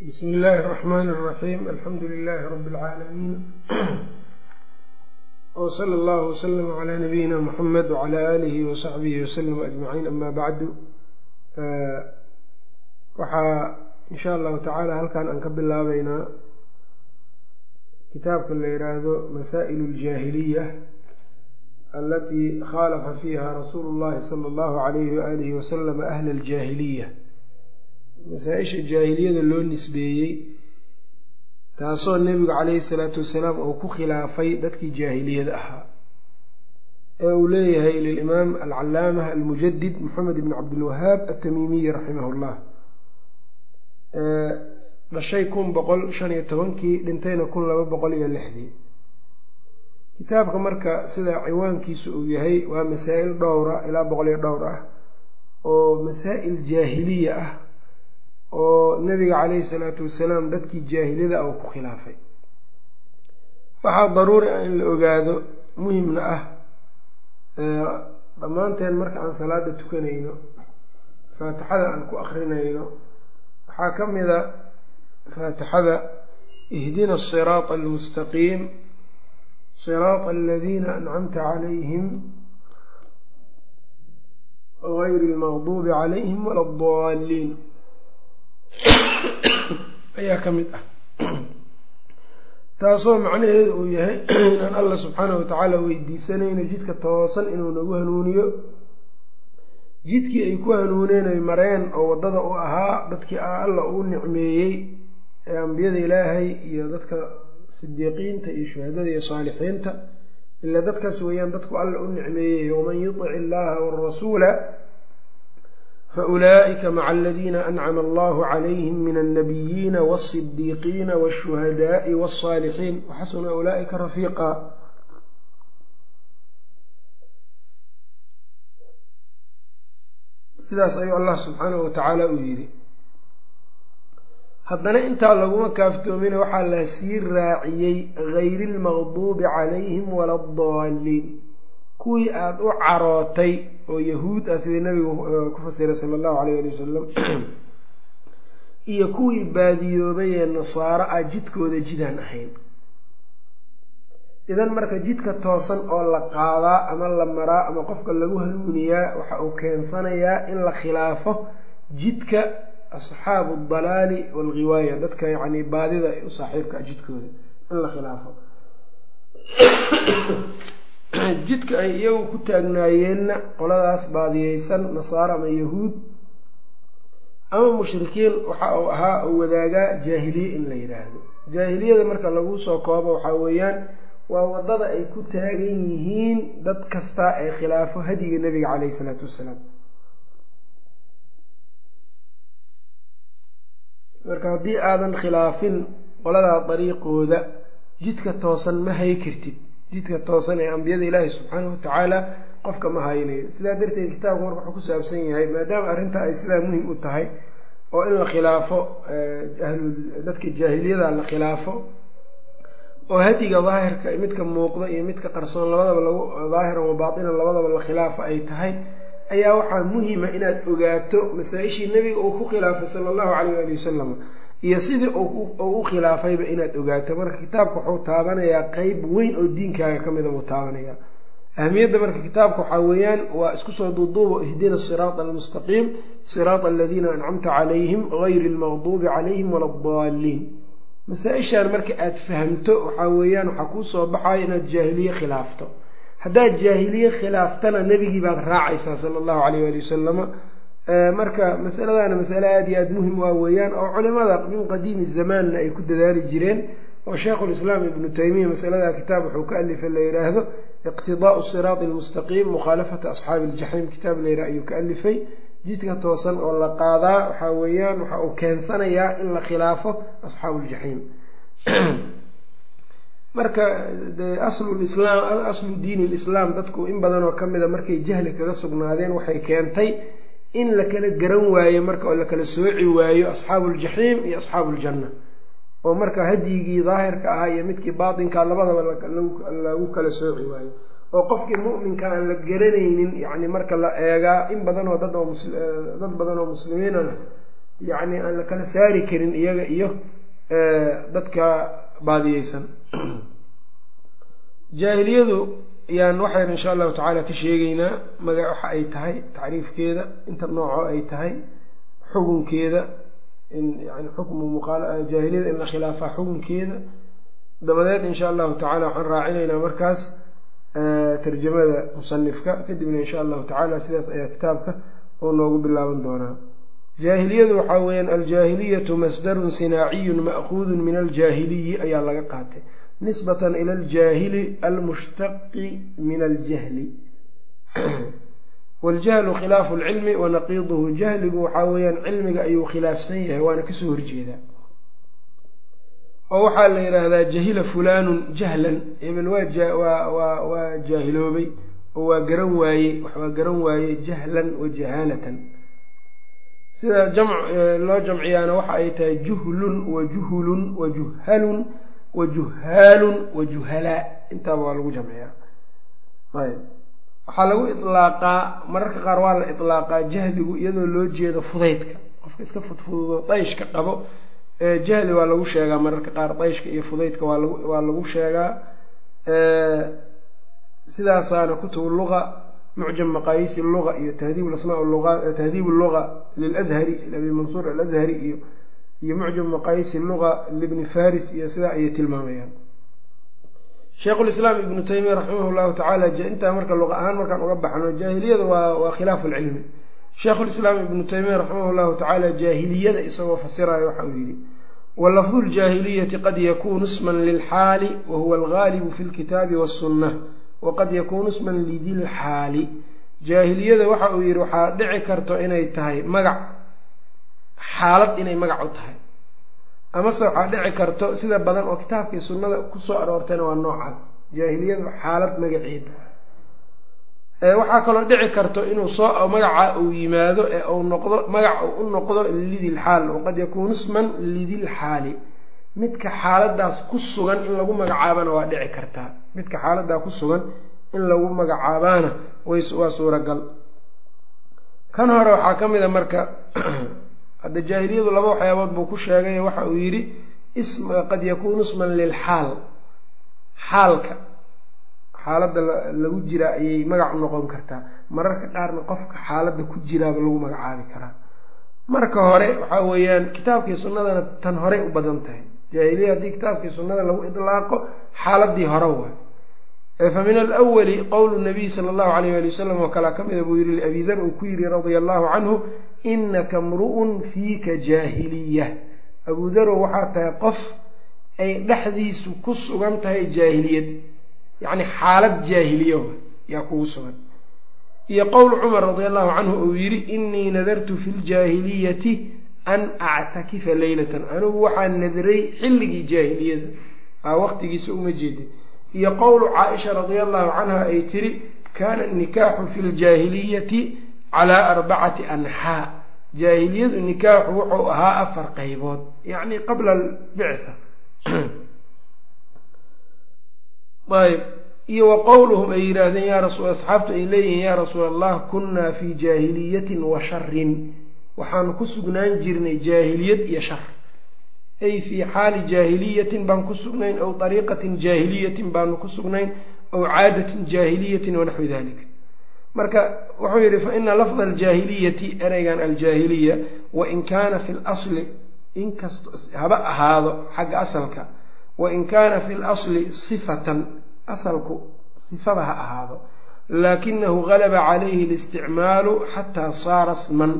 bismi illaahi raxmaani raxiim alxamdu lilaahi rabbi lcaalamiin wsala allahu waslama calaa nabiyina muxamed wacalaa aalihi wasaxbihi wasalama ajmaciin amaa bacdu eh, waxaa insha allahu tacaala halkan aan ka bilaabeynaa kitaabka la yidhaahdo masaa'il aljaahiliya alatii khaalafa fiiha rasuulu llahi sala allahu calayhi waalihi wasalama ahla aljaahiliya masaa-isha jaahiliyada loo nisbeeyey taasoo nebigu calayhi salaatu wasalaam uu ku khilaafay dadkii jaahiliyada ahaa ee uu leeyahay lilimaam alcalaamah almujadid moxamed ibn cabdilwahaab atamiimiyi raximah llah dhashay kun boqol shan iyo tobankii dhintayna kun laba boqol iyo lixdii. Kitaabka marka sida ciwaankiisu uu yahay waa masaa-il dhowra ilaa boqol iyo dhowr ah oo masaa'il jaahiliya ah oo nabiga calayhi salaatu wasalaam dadkii jaahiliyada uu ku khilaafay. Waxaa daruuri ah in la ogaado muhimna ah dhammaanteen marka aan salaada tukanayno faatixada aan ku akrinayno waxaa ka mida faatixada ihdina asiraata almustaqiim siraata aladiina ancamta calayhim gayri lmaqduubi calayhim wala addaaliin ayaa ka mid ah. Taasoo macnaheedu uu yahay inaan allah subxaana wa tacaala weydiisanayno jidka toosan inuu nagu hanuuniyo. Jidkii ay ku hanuuneen ay mareen oo waddada u ahaa dadkii alla uu nicmeeyey ee ambiyada ilaahay iyo dadka sidiiqiinta iyo shuhadada iyo saalixiinta ilaa dadkaas weeyaan dadku alla u nicmeeyey waman yutic illaaha waarasuula faulaa'ika maca aladiina ancama allahu calayhim min alnabiyiina walsidiiqiina walshuhadaai walsaalixiin waxasuna ulaa'ika rafiiqa sidaas ayuu allah subxaanahu wa tacaala uu yidhi. Haddana intaa laguma kaaftoomina waxaa la sii raaciyey gayri lmaqduubi calayhim wala addaaliin kuwii aada u carootay oo yahuud ah sidii nabigu ku fasiray sala allahu alayh ali wasalam iyo kuwii baadiyoobay ee nasaaro ah jidkooda jidaan ahayn. Idan marka jidka toosan oo la qaadaa ama la maraa ama qofka lagu hanuuniyaa waxa uu keensanayaa in la khilaafo jidka asxaabu aldalaali waalghiwaaya dadka yacni baadida u saaxiibka ah jidkooda in la khilaafo jidka ay iyagu ku taagnaayeenna qoladaas baadiyeysan nasaaro ama yahuud ama mushrikiin waxa uu ahaa uu wadaagaa jaahiliye in la yidhaahdo jaahiliyada marka lagu soo koobo waxaa weeyaan waa waddada ay ku taagan yihiin dad kasta ee khilaafo hadiga nebiga caleyhi isalaatu wassalaam marka haddii aadan khilaafin qoladaa dariiqooda jidka toosan ma hay kartid jidka toosan ee ambiyada ilaahi subxaanahu watacaala qofka ma haynayo sidaa darteed kitaabku marka wuxuu ku saabsan yahay maadaama arrintaa ay sidaa muhiim u tahay oo in la khilaafo dadka jaahiliyada la khilaafo oo hadiga daahirka midka muuqda iyo midka qarsoon labadaba lagu daahiran wa baatinan labadaba la khilaafo ay tahay ayaa waxaa muhima inaad ogaato masaa-ishii nebiga uu ku khilaafay sala allahu calayh waali wasalam iyo sidii u khilaafayba inaad ogaato marka kitaabka wuxuu taabanayaa qeyb weyn oo diinkaaga ka mida buu taabanayaa. Ahamiyadda marka kitaabka waxaa weeyaan waa isku soo duuduubo ihdina siraata almustaqiim siraata aladiina ancamta calayhim gayri lmaqduubi calayhim wala addaaliin masaa-ishaan marka aad fahamto waxaa weeyaan waxaa kuu soo baxayo inaad jaahiliye khilaafto. Haddaad jaahiliye khilaaftana nebigii baad raacaysaa sala allahu calayh waali wasalama marka masaladaana masale aada iyo aada muhiim waa weeyaan oo culimada min qadiimi zamaanna ay ku dadaali jireen oo sheikhulislaam ibnu taymiya masalada kitaab wuxuu ka alifay la yidhaahdo iqtidaau siraati almustaqiim mukhaalafata asxaabi iljaxiim kitaab la yidhah ayuu ka alifay. Jidka toosan oo la qaadaa waxaa weeyaan waxa uu keensanayaa in la khilaafo asxaabu ljaxiim. Marka aslu diini lislaam dadku in badanoo ka mida markay jahli kaga sugnaadeen waxay keentay in la kala garan waayo marka oo la kala sooci waayo asxaabu ljaxiim iyo asxaabu ljanna oo marka hadyigii daahirka ahaa iyo midkii baatinka labadaba lagu kala sooci waayo. Oo qofkii mu'minka aan la garanaynin yacni marka la eegaa in badanoo dad oo dad badan oo muslimiinana yacni aan la kala saari karin iyaga iyo dadka baadiyeysan. Jaahiliyadu yaan waxaynu insha allahu tacaala ka sheegeynaa maga waxa ay tahay tacriifkeeda inta nooco ay tahay xukunkeeda yani xukmu muqjaahiliyada in la khilaafaa xukunkeeda. Dabadeed insha allahu tacala waxaan raacinaynaa markaas tarjamada musanifka kadibna insha allahu tacala sidaas ayaa kitaabka oo noogu bilaaban doonaa. Jaahiliyadu waxaa weeyaan aljaahiliyatu masdarun sinaaciyun ma'kuudun min aljaahiliyi ayaa laga qaatay nisbatan ila aljaahili almushtaqi min aljahli. Waljahlu khilaafu lcilmi wa naqiiduhu. Jahligu waxaa weeyaan cilmiga ayuu khilaafsan yahay waana ka soo horjeedaa oo waxaa la yidhaahdaa jahila fulaanun jahlan. Hebel waa jaahiloobay oo waa garan waaye waa garan waaye jahlan wa jahaalatan sida loo jamciyaana waxa ay tahay juhlun wa juhulun wa juhalun wa juhaalun wa juhalaa intaaba waa lagu jamciyaa ayb waxaa lagu ilaaqaa mararka qaar waa la ilaaqaa jahligu iyadoo loo jeedo fudaydka. qofka iska fudfududo dayshka qabo jahli waa lagu sheegaa mararka qaar dayshka iyo fudaydka waa lagu sheegaa sidaasaana kutubu luga mucjam maqaayiisi luga iyo tahdiib asmaa tahdiib luga lilazhari abi mansuur alazhari iyo iyo mucjam maqaayiisi luga libni faris iyo sidaa ayay tilmaamayaan. Sheikhulislaam ibnu taymiya raximah llahu tacaala intaa marka luqa ahaan markaan uga baxno jaahiliyada waa khilaafu lcilmi sheikhulislaam ibnu taymiya raximah llahu tacaala jaahiliyada isagoo fasirayo waxa uu yidhi walafdu ljaahiliyati qad yakunu isman lilxaali wa huwa algaalibu fi lkitaabi wasunna waqad yakuunu isman lidilxaali jaahiliyada waxa uu yidhi waxaa dhici karto inay tahay magac xaalad inay magac u tahay. Amase waxaa dhici karto sida badan oo kitaabkii sunnada ku soo aroortayna waa noocaas. Jaahiliyadu xaalad magaceeda waxaa kaloo dhici karto inuu soo magaca uu yimaado ee uu noqdo magac uu u noqdo lidilxaal waqad yakuunu isman lidilxaali midka xaaladaas ku sugan in lagu magacaabana waa dhici kartaa. Midka xaaladaa ku sugan in lagu magacaabaana waa suuragal. Kan hore waxaa ka mid a marka hadda jaahiliyadu laba waxyaabood buu ku sheegay waxa uu yidhi qad yakuunu isman lilxaal. Xaalka xaaladda lagu jiraa ayay magac noqon kartaa. Mararka qaarna qofka xaaladda ku jiraaba lagu magacaabi karaa. Marka hore waxaa weeyaan kitaabkii sunnadana tan horey u badan tahay. Jaahiliya haddii kitaabkii sunnada lagu idlaaqo xaaladii hore waay. Fa min alwali qowlu nabiy sala allahu alayh ali wasalam oo kalea ka mida buu yihi liabi dar uu ku yidhi radia allahu canhu inaka mru'un fiika jaahiliya abuu darow waxaa tahay qof ay dhexdiisu ku sugan tahay jaahiliyad. Yacni xaalad jaahiliya yaa kugu sugan. Iyo qowl cumar radia allahu canhu uu yidhi inii nadartu fi ljaahiliyati an actakifa leylatan anigu waxaan nadray xilligii jaahiliyada. Aa waqtigiisa uma jeedin. Iyo qowlu caaisha radia allahu canha ay tiri kaana nikaaxu fi ljaahiliyati calaa arbacati anxaa jaahiliyadu nikaaxu wuxuu ahaa afar qaybood yacni qabla albictha ayb iyo wa qowluhum ay yidhaahdeen yaa rasul asxaabtu ay leeyihiin yaa rasuul allah kunnaa fii jaahiliyatin wa sharin waxaanu ku sugnaan jirnay jaahiliyad iyo shar. Ay fii xaali jaahiliyatin baan ku sugnayn aw ariiqatin jaahiliyatin baanu ku sugnayn aw caadatin jaahiliyatin wanaxwi dalik marka wuxuu yidhi fa ina lafda aljaahiliyati ereygan aljaahiliya wain kaana fi lasli inkast haba ahaado xagga asalka wain kaana fi lasli sifatan asalku sifada ha ahaado laakinahu galaba calayhi listicmaalu xataa saara sman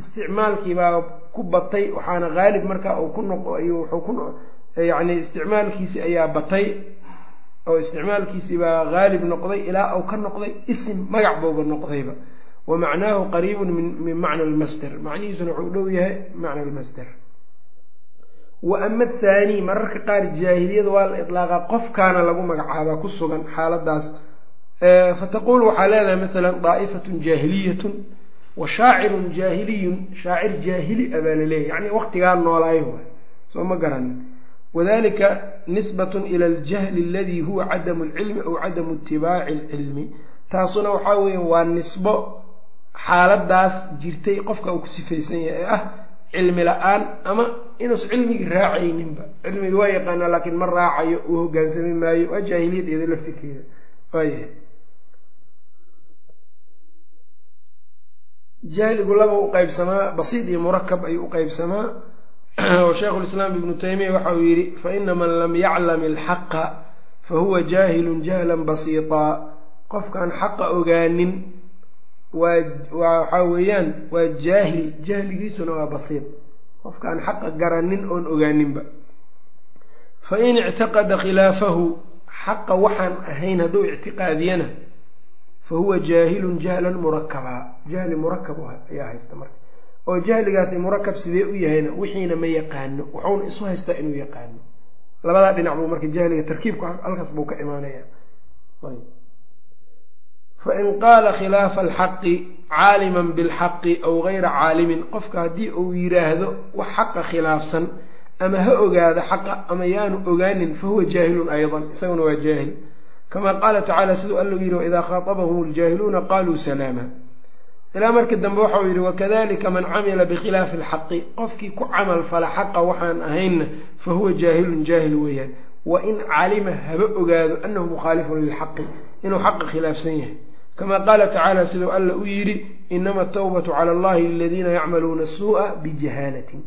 isticmaalkiibaa ku batay waxaana haalib markaa uu ku noq wuxuu ku yacni isticmaalkiisi ayaa batay oo isticmaalkiisibaa haalib noqday ilaa uu ka noqday isim magac bouba noqdayba. Wa macnaahu qariibun min macna almasder macnihiisuna wuxuu dhow yahay macna almasder wa ama athaani mararka qaar jaahiliyada waa la idlaaqaa qofkaana lagu magacaabaa ku sugan xaaladaas. Fataqul waxaa leedahay masalan daa'ifatun jaahiliyatun wa shaacirun jaahiliyun. Shaacir jaahili a baa laleeyahy yacni waqtigaa noolaayo. Soo ma garanin wadalika nisbatun ila aljahli aladii huwa cadamu alcilmi aw cadamu itibaaci alcilmi. Taasuna waxaa weeye waa nisbo xaaladaas jirtay qofka uu ku sifaysan yahay ee ah cilmi la'aan ama inuusan cilmigii raacayninba. Cilmigii waa yaqaanaa laakiin ma raacayo uu hogaansami maayo waa jaahiliyad iyado laftirkeeda. Waayahay jahligu laba u qeybsamaa basiid iyo murakab ayuu u qeybsamaa oo sheikhulislaam ibnu taymiya waxa uu yidhi faina man lam yaclam ilxaqa fahuwa jaahilun jahlan basiitaa qofkaan xaqa ogaanin waa waxaa weeyaan waa jaahil jahligiisuna waa basiid qofkaan xaqa garanin oon ogaaninba. Fain ictaqada khilaafahu xaqa waxaan ahayn hadduu ictiqaadiyana fa huwa jaahilun jahlan murakabaa jahli murakab ayaa haysta marka oo jahligaasi murakab sidee u yahayna wixiina ma yaqaano wuxuuna isu haystaa inuu yaqaano. Labadaa dhinac buu marka jahliga tarkiibku halkaas buu ka imaanaya. Fain qaala khilaafa alxaqi caaliman bilxaqi aw gayra caalimin qofka haddii uu yidhaahdo wax xaqa khilaafsan ama ha ogaado xaqa ama yaanu ogaanin fahuwa jaahilun aydan isaguna waa jaahil. Kama qaala tacaala siduu alla yidhi waidaa khaatabahum ljaahiluuna qaluu salaama ilaa markii dambe waxau yidhi wakadalika man camila bikhilaafi alxaqi. Qofkii ku camal fala xaqa waxaan ahaynna fahuwa jaahilun jaahil weeyaan. Wain calima haba ogaado anahu mukhaalifun lilxaqi inuu xaqa khilaafsan yahay. Kama qaala tacaala siduu alla u yidhi inama atawbatu cala allahi liladiina yacmaluuna asuu'a bijahaalatin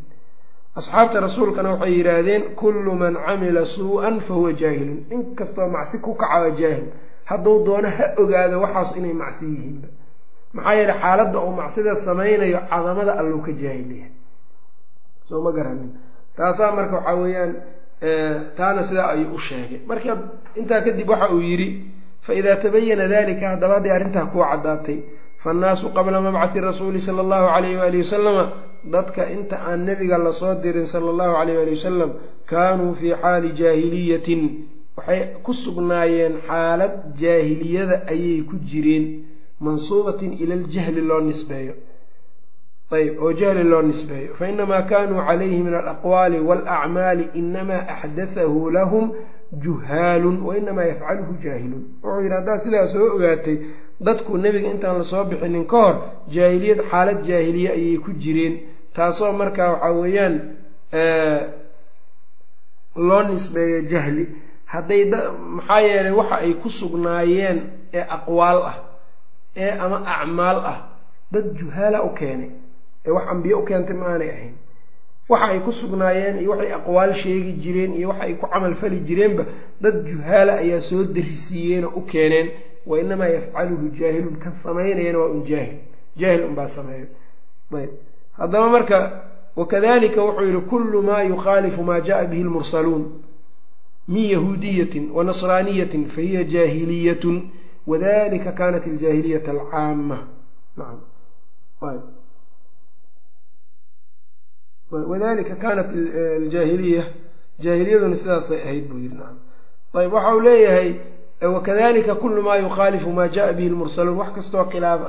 asxaabta rasuulkana waxay yidhaahdeen kullu man camila suu-an fahuwa jaahilun. Inkastoo macsi ku kaca jaahil. Hadduu doono ha ogaado waxaas inay macsi yihiinba maxaa yeele xaaladda uu macsida samaynayo cadamada alluu ka jaahilyahay soo ma garanin. Taasaa marka waxaa weeyaan taana sidaa ayuu u sheegay. Marka intaa kadib waxa uu yidhi faidaa tabayana dalika haddaba hadday arrintaa kuwa caddaatay faannaasu qabla mabcathi rasuuli sala allahu calayh waali wasalama dadka inta aan nebiga la soo dirin sala allahu calayh waali wasalam kaanuu fii xaali jaahiliyatin. Waxay ku sugnaayeen xaalad jaahiliyada ayay ku jireen mansuubatin ila ljahli loo nisbeeyo. Ayb oo jahli loo nisbeeyo. Fainamaa kaanuu calayhi min alaqwaali waalacmaali inamaa axdathahu lahum juhaalun wainamaa yafcaluhu jaahilun. Wuxuu yidhi haddaad sidaa soo ogaatay dadku nebiga intaan la soo bixinin ka hor jaahiliyad xaalad jaahiliye ayay ku jireen. Taasoo markaa waxaa weeyaan loo nisbeeyo jahli. Hadday maxaa yeelay waxa ay ku sugnaayeen ee aqwaal ah ee ama acmaal ah. Dad juhaala u keenay ee wax ambiye u keentay ma aanay ahayn. Waxa ay ku sugnaayeen iyo waxay aqwaal sheegi jireen iyo waxa ay ku camal fali jireenba dad juhaala ayaa soo darisiiyeenoo u keeneen. Wa inamaa yafcaluhu jaahilun kan samaynayana waa un jaahil. Jaahil unbaa sameeyo. Ayb. Haddaba marka wakadalika wuxuu yihi kullu maa yukhaalifu maa jaءa bihi lmursaluun min yahuudiyatin wa nasraaniyatin fahiya jaahiliyatun wadalika kanat aljaahiliyat alcaama wadalika kanat aljaahiliya jaahiliyaduna sidaasay ahayd buu yidhi nacam ayb waxa uu leeyahay wakadalika kulu maa yukhaalifu maa jaءa bihi lmursaluun wax kastoo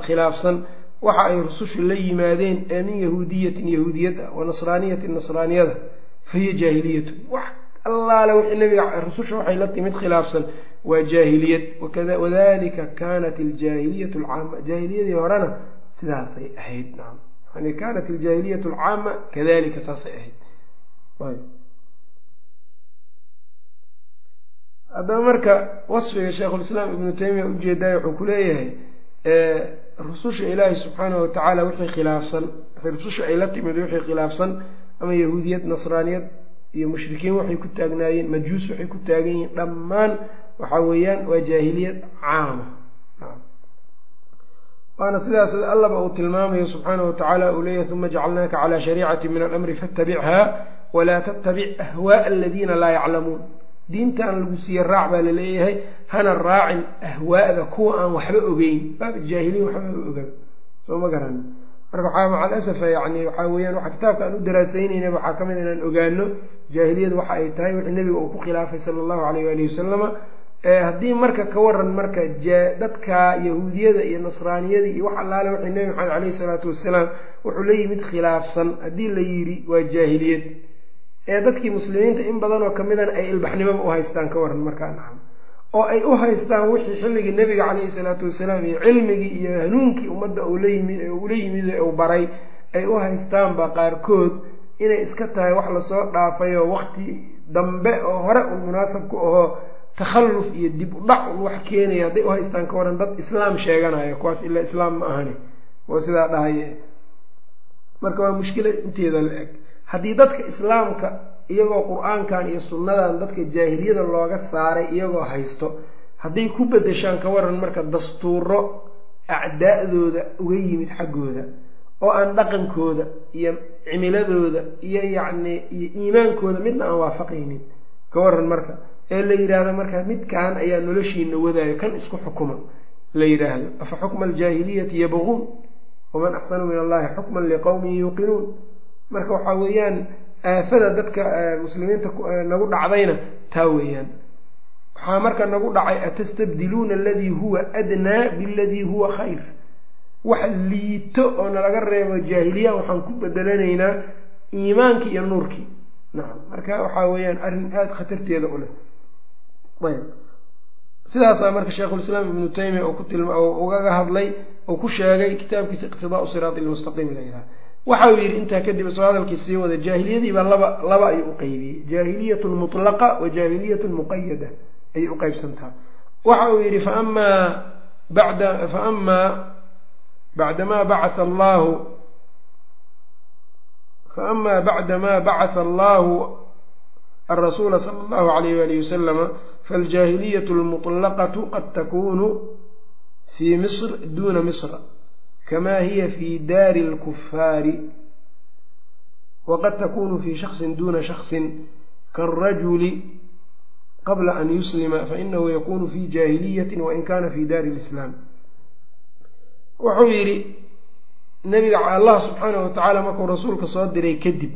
khilaafsan waxa ay rusushu la yimaadeen ee min yahuudiyatin yahuudiyad ah wa nasraaniyatin nasraaniyada fahiya jaahiliyatun wax allaale wixii nabiga rususha waxay la timid khilaafsan waa jaahiliyad. Wadalika kanat aljaahiliyat alcaama jaahiliyadii horena sidaasay ahayd yani kanat aljaahiliyat alcaama kadalika saasay ahayd. Haddaba marka wasfiga sheikhulislaam ibnu taymiya ujeedaay wuxuu ku leeyahay rususha ilaahi subxaanahu watacaala wixii khilaafsan rususha ay la timid wixii khilaafsan ama yahuudiyad nasraaniyad iyo mushrikiin waxay ku taagnaayeen majuus waxay ku taagan yihiin dhammaan waxaa weeyaan waa jaahiliyad caama waana sidaas allaba uu tilmaamayo subxaanahu watacaala uu leeyahy uma jacalnaaka calaa shariicati min alamri fatabichaa walaa tattabic ahwaaa aladiina laa yaclamuun. Diintan lagu siiye raac baa la leeyahay hana raacin ahwaa'da kuwa aan waxba ogeyn. Baaba jaahiliin waxba oga. Soo ma garan. Marka waxaa macal asafa waxaa weyaan waxa kitaabka aan u daraasaynayna waxaa ka mid inaan ogaano jaahiliyada waxa ay tahay wixii nebiga uu ku khilaafay sala allahu alayh waalihi wasalama haddii marka ka waran marka dadka yahuudiyada iyo nasraaniyada iyo wax allaale waxay nebi maxamed caleyhi salaatu wasalaam wuxuu la yimid khilaafsan. Haddii la yidhi waa jaahiliyad. Ee dadkii muslimiinta in badanoo ka midan ay ilbaxnimoba u haystaan ka waran markaa nacam. Oo ay u haystaan wixii xilligii nebiga caleyhi salaatu wasalaam iyo cilmigii iyo hanuunkii ummadda ula yimid uu baray ay u haystaanba qaarkood inay iska tahay wax la soo dhaafay oo wakti dambe oo hore un munaasab ku ahoo takhalluf iyo dib u dhac un wax keenaya hadday u haystaan ka waran dad islaam sheeganayo kuwaas ilaa islaam ma ahani. Oo sidaa dhahaye marka waa mushkilad inteeda la eg. Haddii dadka islaamka iyagoo qur'aankan iyo sunnadan dadka jaahiliyada looga saaray iyagoo haysto hadday ku bedeshaan ka waran marka dastuuro acdaa'dooda uga yimid xaggooda oo aan dhaqankooda iyo cimiladooda iyo yacni iyo iimaankooda midna aan waafaqaynin ka waran marka ee la yidhaahdo marka midkan ayaa noloshiina wadaayo kan isku xukuma la yidhaahdo. Afa xukma aljaahiliyati yabquun waman axsanu min allahi xukman liqowmin yuuqinuun. Marka waxaa weeyaan aafada dadka muslimiinta nagu dhacdayna taa weeyaan. Waxaa marka nagu dhacay atastabdiluuna aladii huwa adnaa biladii huwa khayr. Wax liito oo nalaga reebo jaahiliya waxaan ku bedelanaynaa iimaankii iyo nuurkii nacam marka waxaa weeyaan arrin aada khatarteeda u leh ayb. Sidaasaa marka sheikhulislaam ibnu taymiya uu ku tilma ugaga hadlay uu ku sheegay kitaabkiisa iqtidaau siraati lmustaqiim la yidhaha waxa uu yidhi intaa kadib isoo hadalkii sii wada jaahiliyadiibaa laba laba ayuu u qeybiyey jaahiliyatun mutlaqa wa jaahiliyatun muqayada ayay u qeybsantaha waxa uu yidhi faamaa bada faamaa bacdamaa bacaa allahu faama bacdamaa bacatha allahu alrasuula sala allahu alayh walihi wasalama faljaahiliyatu almutlaqatu qad takuunu fii misr duuna misra kamaa hiya fii daari alkufaari waqad takuunu fii shaksin duuna shaksin kaarajuli qabla an yuslima fainahu yakuunu fii jaahiliyatin wain kaana fii daari lislaam wuxuu yidhi nebiga allah subxaanahu wa tacaala markuu rasuulka soo diray kadib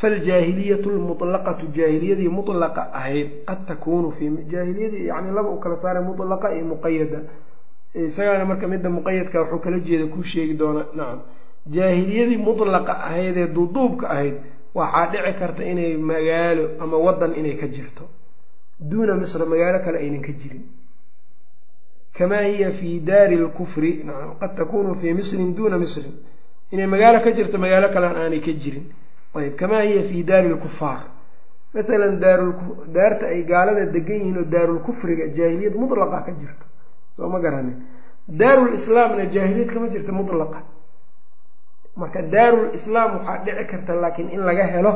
faljaahiliyatu lmutlaqatu jaahiliyadii mutlaqa ahayd qad takuunu jaahiliyadii yani laba u kala saaray mutlaqa iyo muqayada isagaana marka midda muqayadka wuxuu kala jeeda kuu sheegi doonaa nacam jaahiliyadii mutlaqa ahayd ee duuduubka ahayd waxaa dhici karta inay magaalo ama wadan inay ka jirto duuna misra magaalo kale aynan ka jirin kamaa hiya fi daari lkufri nacam qad takunu fii misrin duuna misrin inay magaalo ka jirto magaalo kalean aanay ka jirin ayb kamaa hiya fi daari lkufaar masalan daarta ay gaalada degan yihiin oo daarulkufriga jaahiliyad mutlaqa ka jirto soo ma garanin daarulislaamna jaahiliyad kama jirto mutlaqa. Marka daarulislaam waxaa dhici karta laakiin in laga helo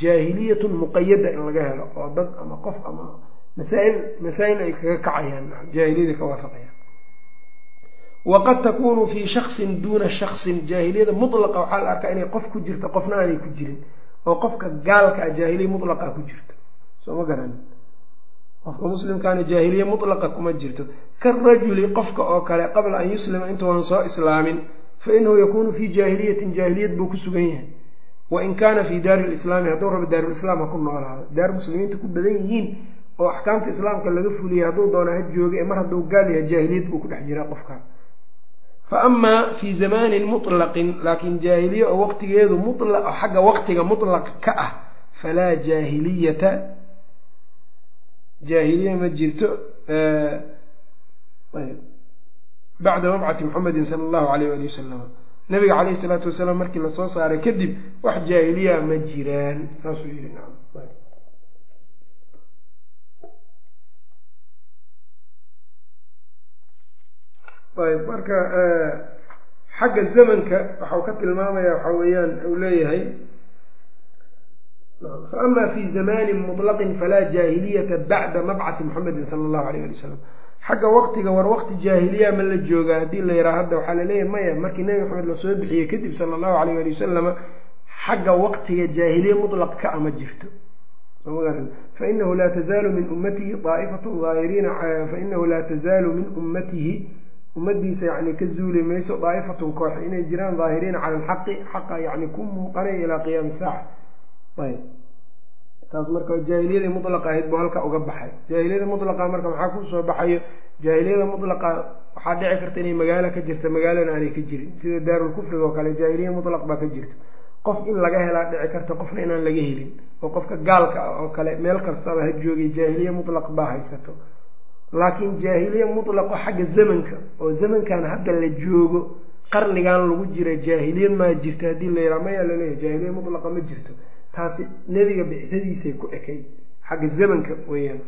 jaahiliyatun muqayada in laga helo oo dad ama qof ama masaail masaa-il ay kaga kacayaan jaahiliyada ka waafaqayaan waqad takunu fii shaksin duuna shaksin jaahiliyada mutlaqa waxaa la arkaa inay qof ku jirto qofna aanay ku jirin oo qofka gaalka ah jaahiliya mutlaqa ku jirto soo ma garan qofka muslimkaana jaahiliya mutlaqa kuma jirto karajuli qofka oo kale qabla an yuslima intuunan soo islaamin fa inahu yakunu fii jaahiliyatin jaahiliyad buu ku sugan yahay wain kaana fii daari lislaami hadduu rabo daarulislaam ha ku noolaado daar muslimiinta ku badan yihiin oo axkaamta islaamka laga fuliyay hadduu doona ha jooga mar hadduu gaal yahay jaahiliyad buu ku dhex jiraa qofka fa amaa fii zamaanin mutlaqin laakiin jaahiliye oo waqtigeedu mulaq xagga waqtiga mutlaq ka ah falaa jaahiliyata jaahiliya ma jirto bacda mabcati muxamedin sala allahu alayh ali wasalam nabiga caleyhi salaatu wasalaam markii la soo saaray kadib wax jaahiliya ma jiraan saasuu yihi nacam ayb marka xagga zamanka waxau ka tilmaamaya waxa weeyaan uu leeyahay fa ama fi zamanin muطlaqin falaa jaahiliyata bacda mabcati muxamedin sala allahu alayh ali wasalam xagga waqtiga war waqti jaahiliya ma la joogaa haddii la yaraha hadda waxaa la leeyahay maya markii nebi maxamed la soo bixiyey kadib sala allahu alayh ali wasalama xagga waqtiga jaahiliya mutlaq ka ama jirto. Fainahu laa tazaalu min ummatihi aa'ifatu aahiriina fainahu laa tazaalu min ummatihi ummadiisa yani ka zuuli mayso daa'ifatun koox inay jiraan daahiriina cala alxaqi xaqa yani ku muuqanaya ilaa qiyaami saaca ayb. Taas marka jaahiliyadii mutlaqa ahayd buu halka uga baxay. Jaahiliyada mutlaqa marka maxaa ku soo baxayo jaahiliyada mutlaqa waxaa dhici karta inay magaalo ka jirta magaalana aanay ka jirin. Sida daarulkufriga oo kale jaahiliya mutlaq baa ka jirta. Qof in laga helaa dhici karta qofna inaan laga helin. Oo qofka gaalka oo kale meel kastaba ha joogay jaahiliya mutlaq baa haysato laakiin jaahiliya mutlaqo xagga zamanka oo zamankan hadda la joogo qarnigan lagu jira jaahiliye maa jirta haddii la yidhaha mayaa la leeyahay jaahiliye mutlaqa ma jirto. Taasi nebiga bicdadiisay ku ekay xagga zamanka weeyaan.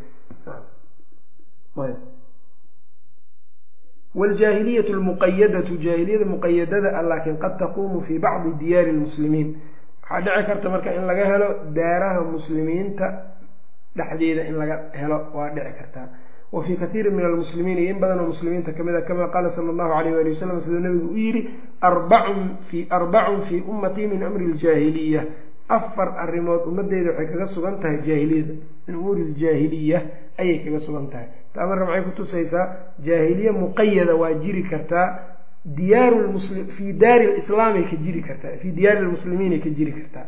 Wljaahiliyatu lmuqayadatu jaahiliyada muqayadada ah laakiin qad taquumu fii bacdi diyaari lmuslimiin waxaa dhici karta marka in laga helo daaraha muslimiinta dhexdeeda in laga helo waa dhici kartaa wa fii kathiirin min almuslimiin iyo in badanoo muslimiinta ka mid a kama qaala sala allahu alayh wali wasalam siduu nabigu u yidhi arbacun fi arbacun fii ummatii min amri ljaahiliya afar arrimood ummadeyda waxay kaga sugan tahay jaahiliyada min umuuri ljaahiliya ayay kaga sugan tahay. Taa marka maxay kutusaysaa jaahiliye muqayada waa jiri kartaa diyaaru lmuslim fii daari lislaamay ka jiri kartaa fii diyaari lmuslimiinay ka jiri kartaa.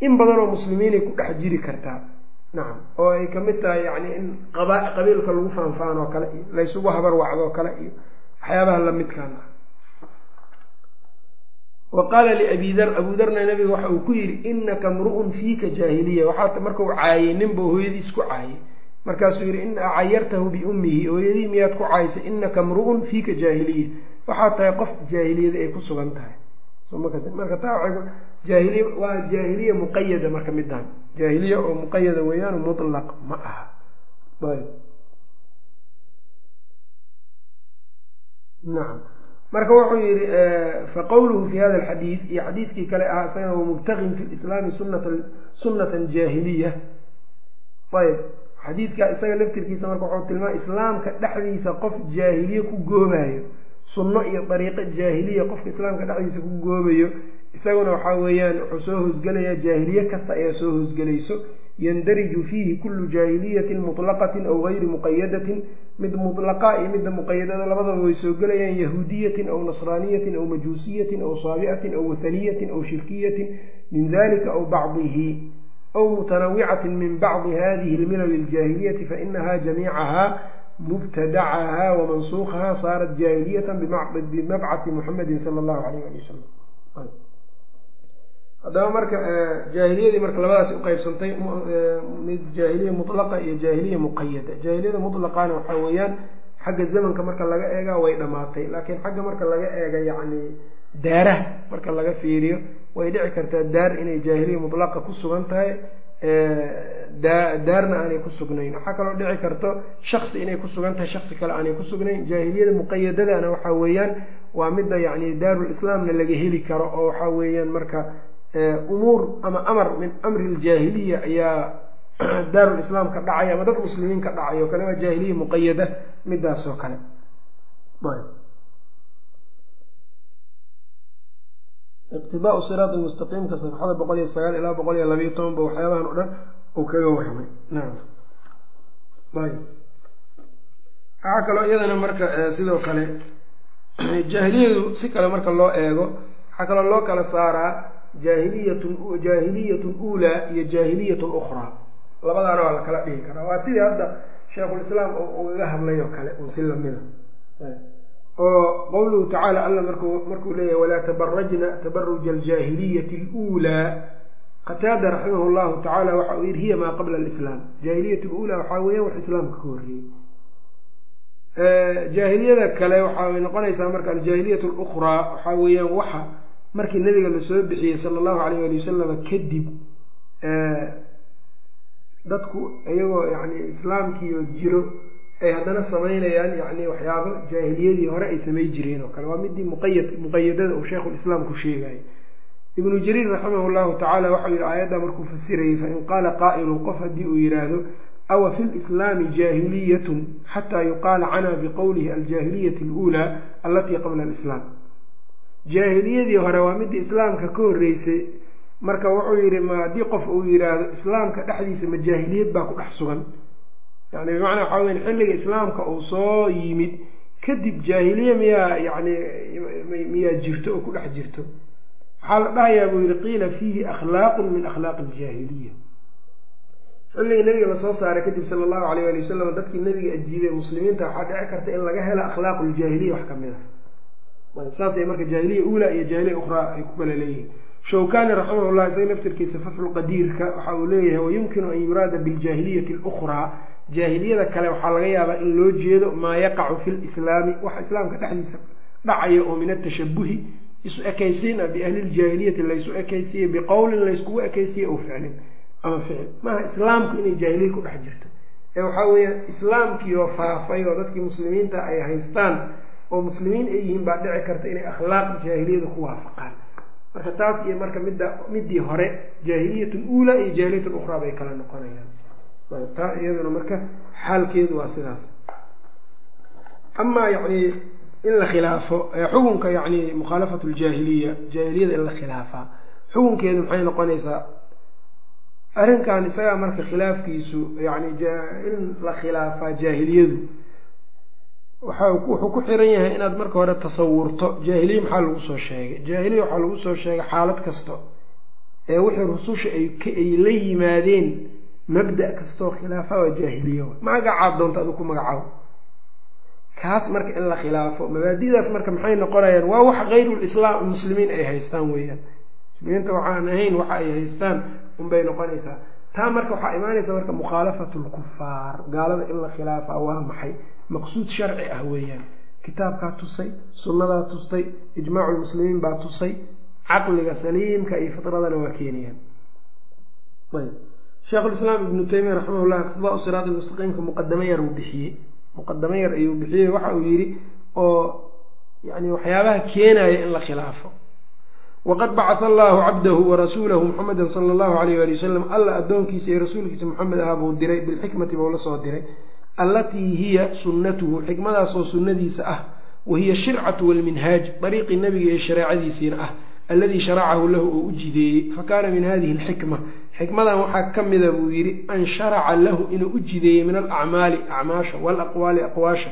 In badanoo muslimiinay ku dhex jiri kartaa nacam oo ay ka mid tahay yani in qabiilka lagu faanfaan oo kale iyo laysugu habar wacdoo kale iyo waxyaabaha lamidkaan ah. Wa qaala liabi dar abu darna nabiga waxa uu ku yidhi inaka mru'un fiika jaahiliya. Waxaa markau caayay ninba hooyadiis ku caayay markaasuu yidhi in cayartahu biummihi hooyadii miyaad ku caayisay inaka mru'un fiika jaahiliya. Waxaa tahay qof jaahiliyada ay ku sugan tahay. Marka taa jaahiliya waa jaahiliya muqayada marka midaan jaahiliya oo muqayada weeyaan mutlaq ma aha. Nacam marka wuxuu yihi faqowluhu fi hada alxadiid iyo xadiidkii kale ahaa isagana wamubtagin fi lislaami sunnatan jaahiliya. Ayb. Xadiidka isaga laftirkiisa marka wuxuu tilmaamay islaamka dhexdiisa qof jaahiliye ku goobayo sunno iyo dariiqo jaahiliya qofka islaamka dhexdiisa ku goobayo isaguna waxaa weeyaan wuxuu soo hoosgelayaa jaahiliye kasta ayaa soo hoosgelayso yandariju fiihi kullu jaahiliyatin mutlaqatin aw gayri muqayadatin mid mutlaqa iyo midda muqayadada labadaba way soo gelayaan yahuudiyatin aw nasraaniyatin aw majuusiyatin aw saabicatin aw wathaniyatin aw shirkiyatin min dalika aw bacdihi aw mutanawicatin min bacdi hadihi lmilal aljaahiliyati fainaha jamiicaha mubtadacaha wamansuukaha saarat jaahiliyatan bimabcathi muxamedin sala allahu alayh ali wasalam haddaba marka jaahiliyadii marka labadaas uqeybsantay mid jaahiliya mutlaqa iyo jaahiliya muqayada jaahiliyada mutlaqana waxaa weeyaan xagga zamanka marka laga eega way dhammaatay laakiin xagga marka laga eega yacni daaraha marka laga fiiriyo way dhici kartaa daar inay jaahiliya mutlaqa ku sugan tahay daarna aanay ku sugnayn. Waxaa kaloo dhici karto shaksi inay ku sugan tahay shaksi kale aanay ku sugnayn. Jaahiliyada muqayadadana waxaa weeyaan waa midda yacni daarul islaamna laga heli karo oo waxaa weeyaan marka umuur ama amar min amri ljaahiliya ayaa daarul islaam ka dhacay ama dad muslimiin ka dhacay oo kale waa jaahiliya muqayada midaas oo kale. Iqtidaau siraat mustaqiimka safxada boqol iyo sagaal ilaa boqol iyo labayo tobanba waxyaabahan o dhan uu kaga warramay waxaa kaloo iyadana marka sidoo kale jaahiliyadu si kale marka loo eego waxaa kaloo loo kala saaraa jaahiliyatun jaahiliyatun uulaa iyo jaahiliyatun ukhraa labadaana waa la kala dhihi karaa waa sidii hadda sheikhulislaam ugaga hadlay oo kale un si lamida. Oo qowluhu tacaala alla marku markuu leeyahy walaa tabarajna tabaruja aljaahiliyati aluulaa qataada raximah llahu tacaala waxa uu yihi hiya maa qabla alislaam. Jaahiliyat luulaa waxaa weeyaan wax islaamka ka horreeyey jaahiliyada kale waxay noqonaysaa marka aljaahiliyat lukhraa waxaa weeyaan waxa markii nabiga la soo bixiyey sala allahu alayh ali wasalam kadib dadku iyagoo yani islaamkiio jiro ay haddana samaynayaan yani waxyaabo jaahiliyadii hore ay samay jireen oo kale. Waa midii muqayad muqayadada uu sheikhulislaam ku sheegayay ibnu jariir raximah llahu tacaala waxau yihi aayadda markuu fasirayay fain qaala qaa'ilun qof haddii uu yidhaahdo awa fi lislaami jaahiliyatun xataa yuqaala canaa biqowlihi aljaahiliyati aluulaa allatii qabla alislaam jaahiliyadii hore waa midii islaamka ka horreysay. Marka wuxuu yidhi ma haddii qof uu yidhaahdo islaamka dhexdiisa ma jaahiliyad baa ku dhex sugan. Yani bimacnaa waxaa weya xilliga islaamka uu soo yimid kadib jaahiliye miyaa yani miyaa jirto oo ku dhex jirto. Waxaa la dhahayaa buu yihi qiila fiihi akhlaaqun min akhlaaqi aljaahiliya. Xilligii nabiga la soo saaray kadib sala allahu alayh ali wasalam dadkii nabiga ajiibay muslimiinta waxaa dhici karta in laga helo akhlaaqu ljaahiliya wax ka mid a saasay marka jaahiliya uulaa iyo jaahiliya ukhraa ay ku kala leeyihiin. Shawkani raximah llah isaga naftirkiisa fatxulqadiirka waxa uu leeyahay wayumkinu an yuraada biljaahiliyati alukhraa. Jaahiliyada kale waxaa laga yaabaa in loo jeedo maa yaqacu fi lislaami wax islaamka dhexdiisa dhacaya oo min atashabuhi isu ekaysiin ah biahliljaahiliyati laysu ekaysiiye biqowlin layskugu ekaysiiye oo ficlin ama ficil. Maaha islaamku inay jaahiliya ku dhex jirto. Ee waxaa weeyaan islaamkiioo faafay oo dadkii muslimiinta ay haystaan oo muslimiin ay yihiin baa dhici karta inay akhlaaq jaahiliyada ku waafaqaan. Marka taas iyo marka midda midii hore jaahiliyatun uulaa iyo jaahiliyatun ukhraa bay kala noqonayaan. Taa iyaduna marka xaalkeedu waa sidaas. Amaa yacni in la khilaafo xukunka yacni mukhaalafatu ljaahiliya jaahiliyada in la khilaafaa xukunkeedu maxay noqonaysaa? Arrinkan isagaa marka khilaafkiisu yani in la khilaafaa jaahiliyadu wuxuu ku xiran yahay inaad marka hore tasawurto. Jaahiliya maxaa lagu soo sheegay? Jaahiliya waxaa lagu soo sheegay xaalad kasta ee wixii rususha ay la yimaadeen mabda kastoo khilaafa waa jaahiliya magacaad doonta adu ku magacaabo kaas marka in la khilaafo mabaadidaas marka maxay noqonayaan? Waa wax hayrulislaam muslimiin ay haystaan weeyaan. Muslimiinta waxaan ahayn waxa ay haystaan unbay noqonaysaa taa marka waxaa imaanaysa marka mukhaalafatu lkufaar gaalada in la khilaafaa waa maxay? Maqsuud sharci ah weeyaan. Kitaabkaa tusay sunnadaa tustay ijmaacu lmuslimiin baa tusay caqliga saliimka iyo fitradana waa keenayaan ayb. Sheekhulislaam ibnu taymiya raximahullah iqtidaau siraat lmustaqiimka muqadamo yar uu bixiyey. Muqadamo yar ayuu bixiyey waxa uu yidhi oo yani waxyaabaha keenaya in la khilaafo waqad bacata allahu cabdahu warasuulahu muxameda sala allahu alayh ali wasalam alla addoonkiisa iyo rasuulkiisa moxamed ah buu diray bilxikmati buu la soo diray allatii hiya sunnatuhu xikmadaasoo sunnadiisa ah wa hiya shircatu walminhaaj dariiqii nabiga iyo shareecadiisiina ah alladii sharacahu lahu oo u jideeyey fa kaana min hadihi alxikma xikmadan waxaa ka mida buu yidhi an sharaca lahu inuu u jideeyey min alacmaali acmaasha walaqwaali aqwaasha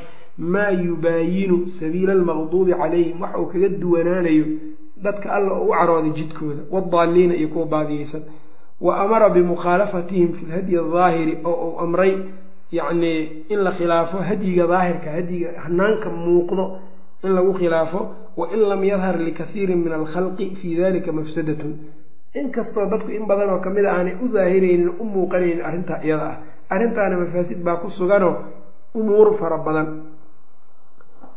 maa yubaayinu sabiila almaqduubi calayhim waxa uu kaga duwanaanayo dadka alla u carooday jidkooda wadaalliina iyo kuwa baadiyeysan. Wa amara bimukhaalafatihim fi lhadyi adaahiri oo uu amray yacnii in la khilaafo hadyiga daahirka hadyiga hanaanka muuqdo in lagu khilaafo. Wa in lam yadhar likathiirin min alkhalqi fii dalika mafsadatun. Inkastoo dadku in badan oo ka mid a aanay u daahiraynin u muuqanaynin arrintaa iyada ah. Arrintaana mafaasid baa ku suganoo umuur fara badan.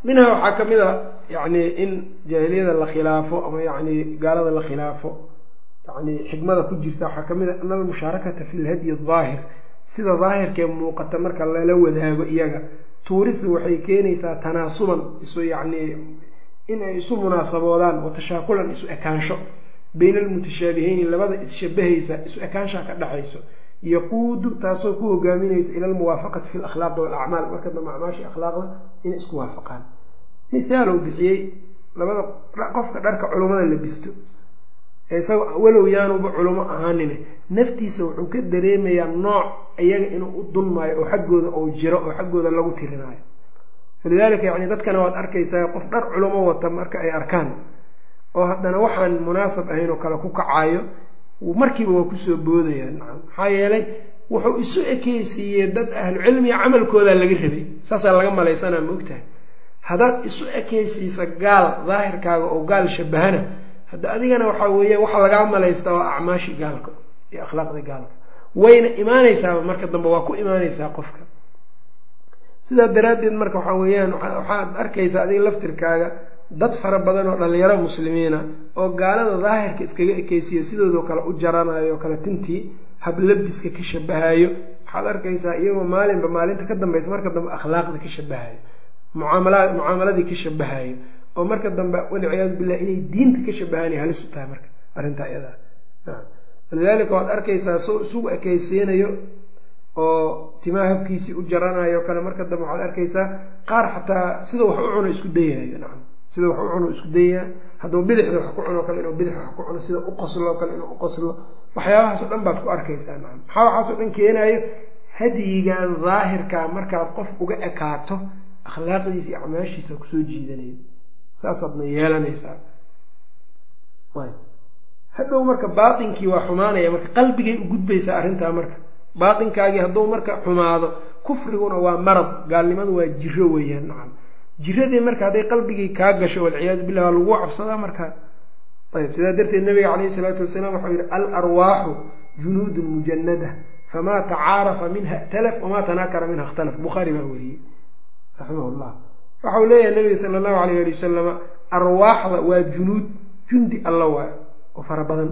Minhaa waxaa ka a yacni in jaahiliyada la khilaafo ama yacni gaalada la khilaafo yani xikmada ku jirta waxaa ka mid a ana almushaarakata fi lhadyi daahir sida daahirkee muuqata marka lala wadaago iyaga. Tuurisu waxay keenaysaa tanaasuban isu yacnii inay isu munaasaboodaan wa tashaakulan isu ekaansho. Bayna almutashaabiheyn labada isshabahaysa isu ekaanshaa ka dhexayso yaquudu taasoo ku hogaaminaysa ila almuwaafaqati fi lakhlaaqi walacmaal marka dambe akhlaaqda inay isku waafaqaan mithaal uu bixiyey labada qofka dharka culummada la bisto. Isaga walow yaanuba culummo ahaanine. Naftiisa wuxuu ka dareemayaa nooc iyaga inuu u dulmaayo oo xaggooda uu jiro oo xaggooda lagu tirinaayo. Walidaalika yani dadkana waad arkaysaa qof dhar culummo wata marka ay arkaan. Oo haddana waxaan munaasab ahayn oo kale ku kacaayo markiiba waa ku soo boodayaan nacam. Maxaa yeelay wuxuu isu ekeysiiyey dad ahlu cilmiga camalkoodaa laga rabay. Saasaa laga malaysanaa maogtahay haddaad isu ekeysiisa gaal daahirkaaga oo gaal shabahana hadda adigana waxaa weeyaan waxa lagaa malaystaa waa acmaashii gaalka iyo akhlaaqda gaalka. Wayna imaanaysaaba marka dambe waa ku imaanaysaa qofka. Sidaa daraaddeed marka waxaa weeyaan waxaad arkaysaa adiga laftirkaaga dad fara badan oo dhalinyaro muslimiina oo gaalada daahirka iskaga ekeysiyo sidoodoo kale u jaranayo kale tintii hablabiska ka shabahayo waxaad arkaysaa iyagoo maalinba maalinta ka dambaysa marka dambe akhlaaqda ka shabahayo mucaamala mucaamaladii ka shabahayo. Oo marka dambe walciyaadu billah inay diinta ka shabahaanay halis u tahay marka arrintaa iyadaa walidaalika waad arkaysaa soo isugu ekeysiinayo oo timaha habkiisii u jaranayo kale marka dambe waxaad arkaysaa qaar xataa sida wax u cuno isku dayahayo nacam sida wax u cuno isku dayaha hadduu bidixda wax ku cuno kale inuu bidix wax ku cuno sida u qoslo kale inuu u qoslo. Waxyaabahaas dhan baad ku arkaysaa nacam maxaa waxaas dhan keenayo? Hadyigan daahirka markaad qof uga ekaato akhlaaqdiisa iyo acmaashiisa ku soo jiidanaya. Saasaadna yeelanaysaa. Hadhow marka baatinkii waa xumaanaya marka qalbigay u gudbaysaa arrintaa marka. Baatinkaagii hadduu marka xumaado kufriguna waa marad gaalnimadu waa jiro weeyaan nacam. Jiradii marka hadday qalbigii kaa gasho walciyaadu billah waa lagu cabsadaa marka. Ayb sidaa darteed nabiga calayhi isalaatu wasalaam waxau yihi al arwaaxu junuudun mujanada famaa tacaarafa minha اtalaf wamaa tanaakara minha اkhtalaf bukhaari baa weriyey raximah llah waxau leeyahay nabiga sala allahu alayh ali wasalama arwaaxda waa junuud jundi alla waa oo fara badan.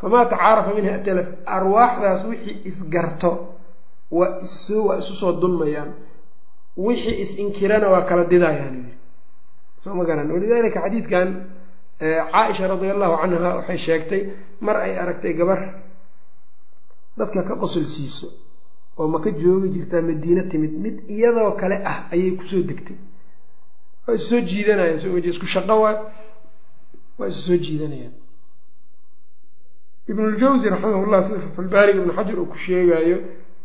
Famaa tacaarafa minha atalaf arwaaxdaas wixii isgarto waa waa isu soo dulmayaan. Wixii is-inkirana waa kala didayaan soo ma garan. Walidaalika xadiidkan caaisha radia allahu canha waxay sheegtay mar ay aragtay gabar dadka ka qosol siiso oo maka joogi jirtaa madiine timid mid iyadoo kale ah ayay ku soo degtay. Waa isu soo jiidanayaan soo isku shaqo waa waa isu soo jiidanayaan. Ibnuljawsi raximahullah sida fatxulbaariga ibnu xajar uu ku sheegaayo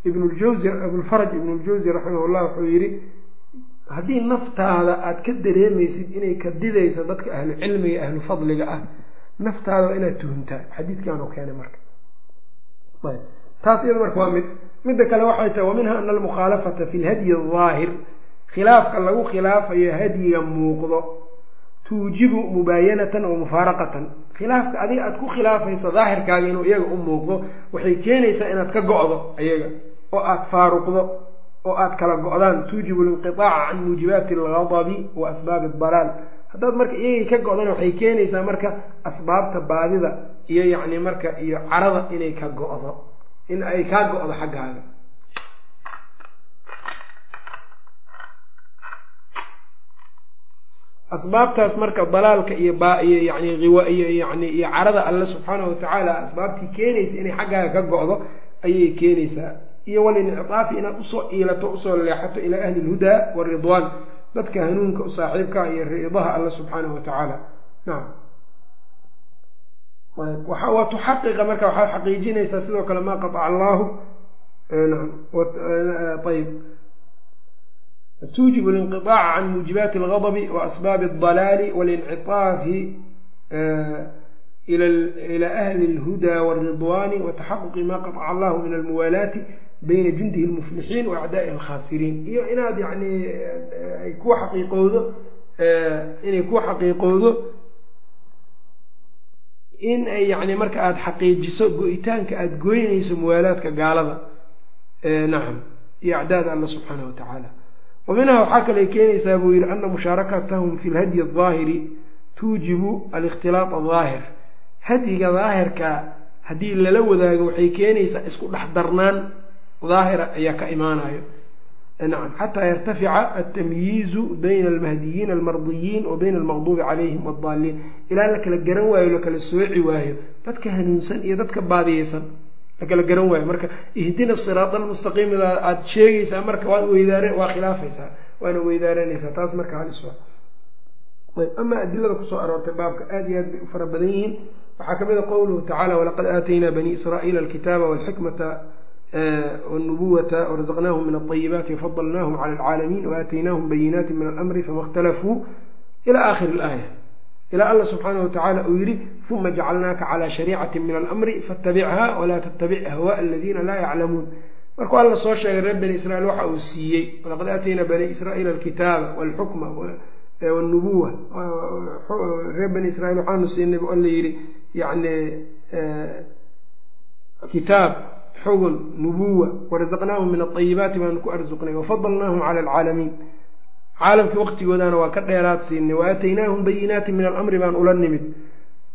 ibnuljawsi abulfaraj ibnuljawsi raximahullah wuxuu yidhi haddii naftaada aada ka dareemaysid inay ka didayso dadka ahlu cilmiga ahlu fadliga ah naftaada waa inaad tuhuntaa. Xadiidkaanu keenay marka. Taas iyada marka waa mid midda kale waxay tahay wa minha ana almukhaalafata fi lhadyi aldaahir khilaafka lagu khilaafayo hadyiga muuqdo tuujibu mubaayanatan wa mufaaraqatan. Khilaafka adiga aada ku khilaafaysa daahirkaaga inuu iyaga u muuqdo waxay keenaysaa inaad ka go-do iyaga oo aada faaruqdo oo aada kala go-daan. Tuujibu linqiaaca can muujibaati algadabi wa asbaabi adalaal haddaad marka iyagii ka go-dana waxay keenaysaa marka asbaabta baadida iyo yacni marka iyo carada inay ka go-do in ay kaa go-do xaggaaga. Asbaabtaas marka dalaalka iyo biyo yani iyo yani iyo carada alle subxaanahu watacaala asbaabtii keenaysa inay xaggaaga ka go-do ayay keenaysaa. Iyo walincitaafi inaad u soo iilato u soo leexato ilaa ahli lhudaa waridwaan dadka hanuunka u saaxiibka iyo ridaha alle subxaanahu watacaala nacam waa tuxaqiqa marka waxaad xaqiijinaysaa sidoo kale maa qataca allaahu ayb tuujibu linqiaaca can muujibaati algadabi wa asbaabi aldalaali walincitaafi ila ahli اlhudaa wاlridwaani wataxaquqi ma qaطca allahu min almuwaalaati bayna jundihi اlmuflixiin wa acdaai alkhaasiriin iyo inaad yani ay ku xaqiiqowdo inay ku xaqiiqowdo in ay yani marka aada xaqiijiso go-itaanka aada goynayso muwaalaadka gaalada nacam iyo acdaada alla subxaanahu watacaala wa minha waxaa kale keenaysaa buu yihi ana mushaarakatahum fi lhadyi aldaahiri tuujibu alikhtilaaط adaahir hadyiga daahirka haddii lala wadaago waxay keenaysaa isku dhex darnaan daahira ayaa ka imaanayo xataa yartafica altamyiizu bayna almahdiyiin almardiyiin wa bayna almaqduubi calayhim waaddaaliin ilaa la kala garan waayo lakala sooci waayo. Dadka hanuunsan iyo dadka baadiyeysan la kala garan waayo. Marka ihdina siraad almustaqiimida aada sheegaysaa marka waad weydaar waa khilaafaysaa. Waana weydaaranaysaa taas marka halis waa ayb ama adilada ku soo aroortay baabka aada iyo aad bay u fara badan yihiin. Waxaa ka mid a qowluhu tacala walaqad aataynaa bani israa'iila nubuwata wrazaqnaahum min alayibaati fadalnaahum cala alcaalamiin waaataynaahum bayinaati min alamri fama اkhtalafuu ila akhiri laaya ilaa alla subxaanahu watacaala uu yihi uma jacalnaaka calaa shariicati min alamri fatabichaa walaa tattabic ahwaa aladiina laa yaclamuun markuu alla soo sheegay reer bani israiil waxa uu siiyey walaqad aatayna bani israiila alkitaaba walxukma wnubuwa reer bani israiil waxaanu siinay bu alla yidhi yani kitaab xugun nubuwa warazaqnaahum min alayibaati baanu ku arsuqnay wafadalnaahum cala alcaalamiin caalamkii waqtigoodaana waa ka dheeraad siinay waaataynaahum bayinaati min alamri baan ula nimid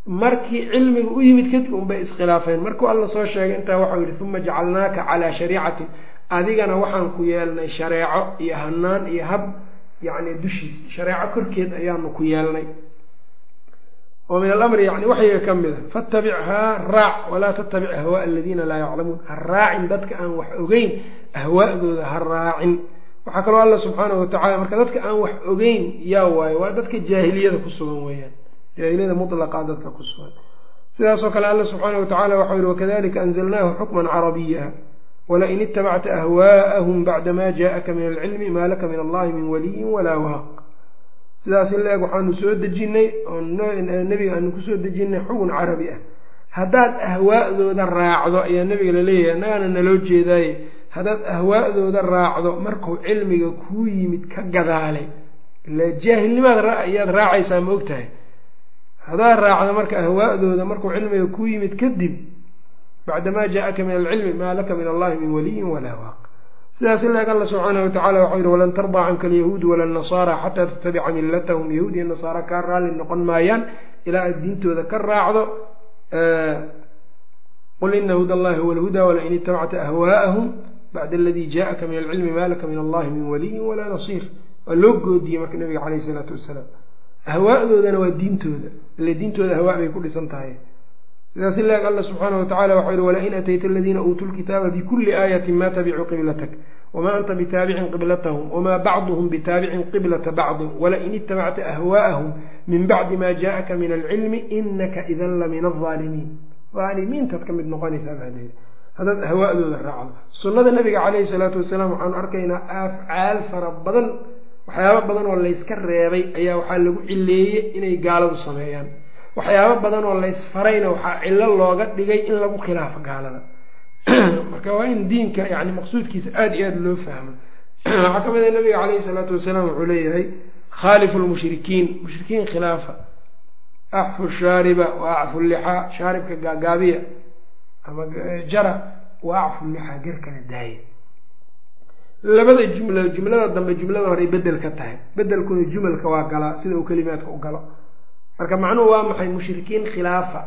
markii cilmiga u yimid kadib unbay iskhilaafeen markuu alla soo sheegay intaa waxau yihi uma jacalnaaka calaa shariicatin adigana waxaan ku yeelnay shareeco iyo hanaan iyo hab yacni dushiis shareeco korkeed ayaanu ku yeelnay oo min alamri yani waxyiga ka mid a fatabichaa raac walaa tattabic ahwaaa aladiina laa yaclamuun. Ha raacin dadka aan wax ogeyn ahwaa'dooda ha raacin. Waxaa kaloo alla subxaanahu watacala marka dadka aan wax ogeyn yaa waayo waa dadka jaahiliyada ku sugan weeyaan. Jaahiliyada mutlaqa dadka ku sugan. Sidaasoo kale alla subxaanahu watacala waxau yihi wakadalika anzalnaahu xukman carabiya wlain itabacta ahwaa'ahum bacda ma jaءaka min alcilmi maa laka min allahi min waliyin walaa waaq sidaas in la-eg waxaanu soo dejinay oo nebiga aanu ku soo dejinay xugun carabi ah. Haddaad ahwaa'dooda raacdo ayaa nebiga la leeyahay annagaana naloo jeedaaye haddaad ahwaa'dooda raacdo markuu cilmiga kuu yimid ka gadaale ila jaahilnimaad ayaad raacaysaa ma ogtahay? Haddaad raacdo marka ahwaa'dooda markuu cilmiga kuu yimid kadib bacdamaa jaa-aka min alcilmi maa laka min allahi min waliyin walaa waaq sidaas ilaag alla subxaanahu watacala waxau yihi walan tardaa canka alyahuudu wala nasaara xataa tattabica millatahum. Yahuud iyo nasaara kaa raalli noqon maayaan ilaa aad diintooda ka raacdo qul ina huda allahi huwa alhudaa walain itabacta ahwaa'ahum bacda aladii jaءaka min alcilmi ma laka min allahi min waliyin walaa nasiir. Waa loo goodiyey marka nabiga caleyh isalaatu wasalaam. Ahwaadoodana waa diintooda. Ile diintooda ahwaa bay ku dhisan tahay sidaas ilaag alla subxaanahu watacala waxau yihi walain atayta aladiina uutuu lkitaaba bikuli aayatin ma tabicuu qiblatak wma anta bitaabicin qiblatahum wma bacduhum bitaabicin qiblata bacdin walain itabacta ahwaa'ahum min bacdi ma jaءaka min alcilmi inaka idan la min alظaalimiin aalimiintaad ka mid noqonaysaa leeyi haddaad ahwaa'dooda raacdo. Sunnada nabiga caleyhi salaatu wasalaam waxaanu arkaynaa afcaal fara badan waxyaabo badan oo layska reebay ayaa waxaa lagu cileeyey inay gaaladu sameeyaan waxyaabo badan oo laysfarayna waxaa cilo looga dhigay in lagu khilaafo gaalada. Marka waa in diinka yani maqsuudkiisa aada iyo aada loo fahmo. Waxaa ka mid a nabiga caleyhi salaatu wasalaam wuxuu leeyahay khaalifu lmushrikiin mushrikiin khilaafa. Acfu shaariba wa acfu lixaa shaaribka gaagaabiya ama jara wa acfu lixaa garkana daaya labada jumla jumlada dambe jumlada horey bedel ka tahay. Bedelkuna jumalka waa galaa sida uu kelimaadka u galo marka macnuhu waa maxay mushrikiin khilaafa?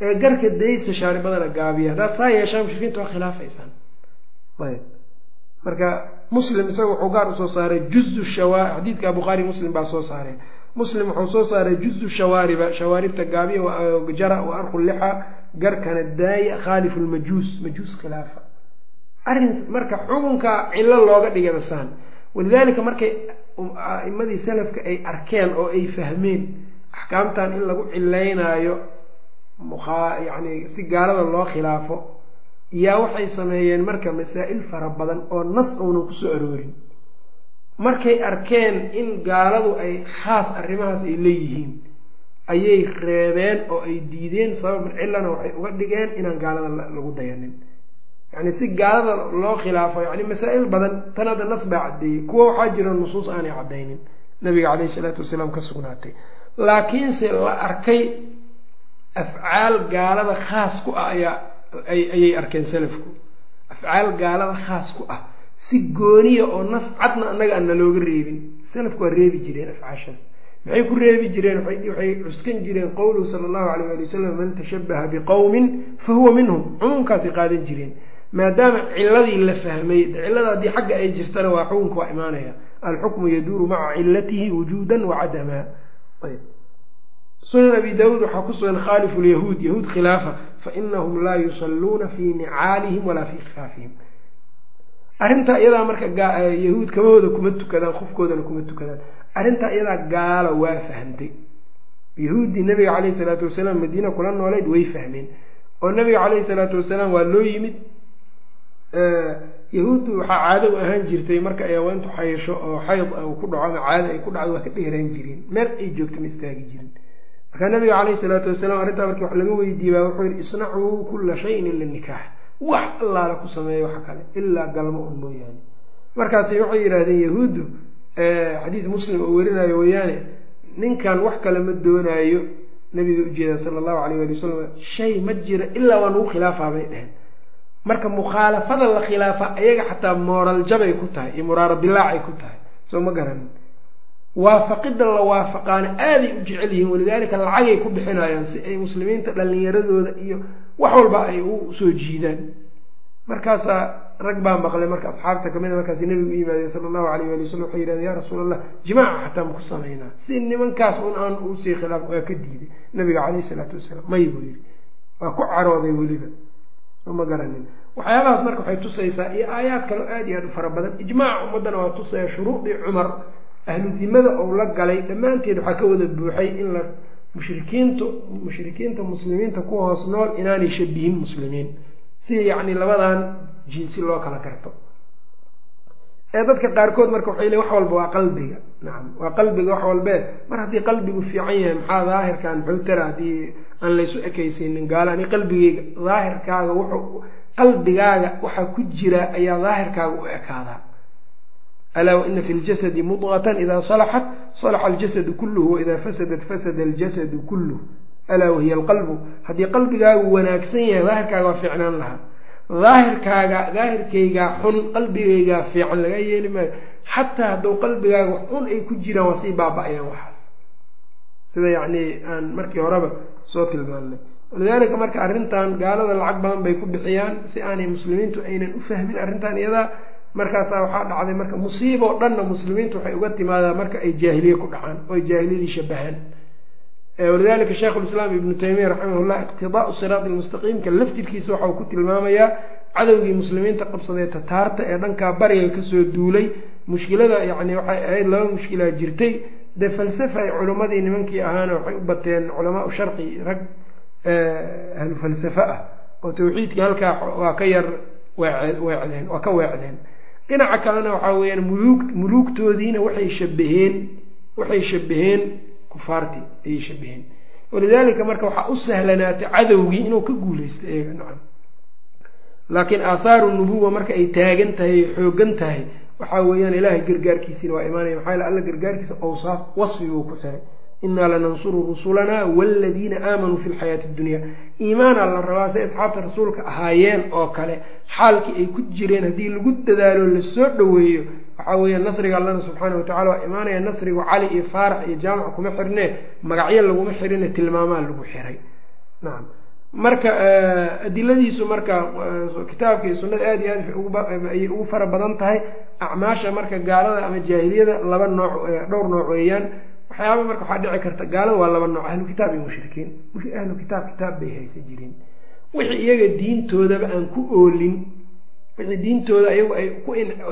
Ee garka daysa shaaribadana gaabiya. Haddaad saa yeeshaan mushrikiinta waa khilaafaysaan ayb. Marka muslim isaga wuxuu gaar u soo saaray juzu shawa xadiidka bukhaari muslim baa soo saareen muslim wuxuu soo saaray juzu shawaariba shawaaribta gaabiya jara wa arqu lixa garkana daaya khaalifu lmajuus majuus khilaafa. Arrin marka xukunka cilo looga dhigay basaan. Walidaalika markay a'imadii salafka ay arkeen oo ay fahmeen axkaamtan in lagu cilaynaayo yani si gaalada loo khilaafo yaa waxay sameeyeen marka masaa-il fara badan oo nas uunan ku soo aroorin. Markay arkeen in gaaladu ay khaas arrimahaas ay leeyihiin ayay reebeen oo ay diideen sabab cilana waxay uga dhigeen inaan gaalada lagu dayanin yacni si gaalada loo khilaafo yani masaa-il badan tan hadda nas baa caddeeyey kuwa waxaa jira nusuus aanay caddaynin. Nabiga caleyhi isalaatu wasalaam ka sugnaatay. Laakiinse la arkay afcaal gaalada khaas ku ah ayaa ayay arkeen salafku. Afcaal gaalada khaas ku ah. Si gooniya oo nas cadna annaga aan nalooga reebin. Salafku waa reebi jireen afcaashaas. Maxay ku reebi jireen? Waxay cuskan jireen qowluhu sala allahu alayh ali wasalam man tashabaha biqowmin fa huwa minhum. Cumuumkaasay qaadan jireen maadaama ciladii la fahmay cilada haddii xagga ay jirtana waa xukunka waa imaanaya. Alxukmu yaduuru maca cilatihi wujuudan wacadama ayb. Sunan abi daawuud waxaa ku sugan khaalifu lyahuud yahuud khilaafa fainahum laa yusalluuna fii nicaalihim walaa fii khifaafihim arrintaa iyadaa marka yahuud kamahooda kuma tukadaan qofkoodana kuma tukadaan. Arrintaa iyadaa gaalo waa fahmtay yahuuddii nabiga caleyhi salaatu wasalaam madiina kula nooleyd way fahmeen. Oo nabiga caleyhi salaatu wasalaam waa loo yimid yahuuddu waxaa caado u ahaan jirtay marka ay haweentu xayasho oo xayd ku dhaco ama caado ay ku dhacdo waa ka dheeraan jireen meel ay joogta ma istaagi jirin. Markaa nabiga caleyhi salaatu wasalaam arrintaa markii wax laga weydiiyey baa wuxuu yihi isnacuu kulla shayin ila wax allaala ku sameeya wax kale ilaa galmo un mooyaane. Markaasi waxay yidhaahdeen yahuuddu xadiid muslim oo werinayo weeyaane ninkan wax kale ma doonaayo nabiga ujeeda sala allahu alayh ali wasalam shay ma jira ilaa waa nagu khilaafaa bay dheheen marka mukhaalafada la khilaafa ayaga xataa mooral jabay ku tahay iyo muraaro dilaacay ku tahay soo ma garanin waafaqidda la waafaqaana aaday u jecel yihiin walidaalika lacagay ku bixinayaan si ay muslimiinta dhallinyaradooda iyo wax walba ay u soo jiidaan. Markaasaa rag baa maqlay marka asxaabta ka mid a markaas nabigu u yimaadeen sala allahu alayh ali wasalam waxay yidhahdeen ya rasuul allah jimaaca xataa maku samaynaa si nimankaas un aan u sii khilaaf waa ka diiday nabiga caleyhi salaatu wasalaam may buu yidhi waa ku carooday weliba ma garanin waxyaabahaas marka waxay tusaysaa iyo aayaad kale aad iyo aad u fara badan. Ijmaaca ummaddana waa tusaya shuruudii cumar ahlu dimada ou la galay. Dhammaanteed waxaa ka wada buuxay in la mushrikiintu mushrikiinta muslimiinta ku hoos nool inaanay shabihin muslimiin. Si yacni labadan jinsi loo kala garto. Ee dadka qaarkood marka waxay leeyn wax walba waa qalbiga. Nacam waa qalbiga wax walbee mar haddii qalbigu fiican yahay maxaa daahirkan muxuu tara haddii aan laysu ekaysiinin gaalo ani qalbigeyga daahirkaaga wuxuu qalbigaaga waxaa ku jira ayaa daahirkaaga u ekaadaa. Alaa waina fi ljasadi mudqatan idaa salaxat salaxa aljasadu kulluhu waidaa fasadat fasada aljasadu kulluh alaa wahiya alqalbu haddii qalbigaagu wanaagsan yahay daahirkaaga waa fiicnaan lahaa. Daahirkaaga daahirkaygaa xun qalbigaygaa fiican laga yeeli maayo. Xataa hadduu qalbigaaga xun ay ku jiraan waa sii baaba-ayaan waxaas. Sida yacni aan markii horeba soo tilmaannay walidaalika marka arrintan gaalada lacag badan bay ku bixiyaan si aanay muslimiintu aynan u fahmin arrintan iyadaa markaasaa waxaa dhacday marka musiiboo dhanna muslimiintu waxay uga timaadaa marka ay jaahiliye ku dhacaan oo ay jaahiliyadii shabahaan walidalika sheikhulislaam ibnu taymiya raximahullah iqtidaau siraati lmustaqiimka laftirkiisa waxau ku tilmaamayaa cadowgii muslimiinta qabsadee tataarta ee dhankaa bariga ka soo duulay mushkilada yacni waxay ahayd laba mushkilaa jirtay dee falsafa ay culimmadii nimankii ahaana waxay u bateen culamaau sharqi rag ahlu falsafe ah oo tawxiidkii halkaa waa ka yar weecdeen waa ka weecdeen. Dhinaca kalena waxaa weeyaan muluug muluugtoodiina waxay shabaheen waxay shabaheen kufaartii ayay shabaheen walidaalika marka waxaa u sahlanaatay cadowgii inuu ka guuleysto eega nacam. Laakiin aahaaru nubuwa marka ay taagan tahay ay xoogan tahay waxaa weeyaan ilaahay gargaarkiisiina waa imaanaya maxaa yale alla gargaarkiisa awsaaf wasfi buu ku xiray innaa lanansuru rusulanaa waaladiina aamanuu fi lxayaati addunya iimaanaa la rabaa say asxaabta rasuulka ahaayeen oo kale xaalkii ay ku jireen haddii lagu dadaalo la soo dhoweeyo waxaa weeya nasriga allana subxaana watacala waa imaanaya nasrigu cali iyo faarax iyo jaamac kuma xirnee magacyo laguma xirine tilmaamaa lagu xiray. Nacam marka adiladiisu marka kitaabka iyo sunnada aada iyo aad ayay ugu fara badan tahay acmaasha marka gaalada ama jaahiliyada laba nooc dhowr nooc weeyaan. Waxyaaba marka waxaa dhici karta gaalada waa laba nooc ahlu kitaab iyo mushrikiin. Ahlu kitaab kitaab bay haysan jireen wixii iyaga diintoodaba aan ku oolin wixii diintooda ayagu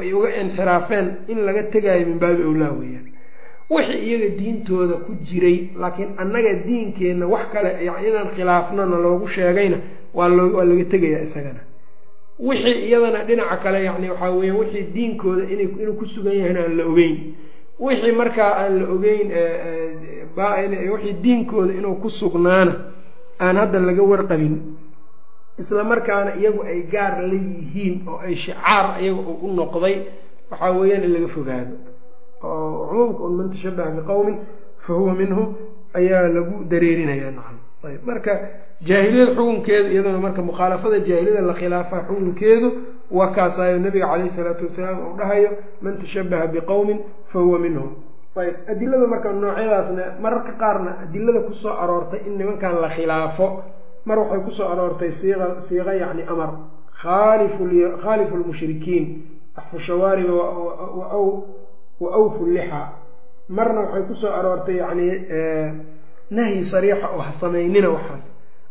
ay uga inxiraafeen in laga tegaayo min baabi owlaa weeyaan wixii iyaga diintooda ku jiray laakiin annaga diinkeenna wax kale inaan khilaafnona loogu sheegayna waa loo waa laga tegayaa isagana. Wixii iyadana dhinaca kale yani waxaa weya wixii diinkooda inuu ku sugan yahayna aan la ogeyn. Wixii markaa aan la ogeyn wixii diinkooda inuu ku sugnaana aan hadda laga warqabin. Isla markaana iyagu ay gaar la yihiin oo ay shicaar iyaga u noqday waxaa weeyaan in laga fogaado oo cumuumka un man tashabaha biqowmin fa huwa minhum ayaa lagu dareerinayaa nacam. Ayb marka jaahiliyada xukunkeedu iyaduna marka mukhaalafada jaahiliyada la khilaafaa xukunkeedu waa kaasaayo nabiga calayhi salaatu wasalaam uu dhahayo man tashabaha biqowmin fa huwa minhum. Ayb adilada marka noocyadaasna mararka qaarna adilada ku soo aroortay in nimankan la khilaafo mar waxay ku soo aroortay siiqa siiqa yacni amar khaalifu lmushrikiin axfu shawaariba wa awfu lixa marna waxay ku soo aroortay yacnii nahyi sariixa oo ha samaynina waxaas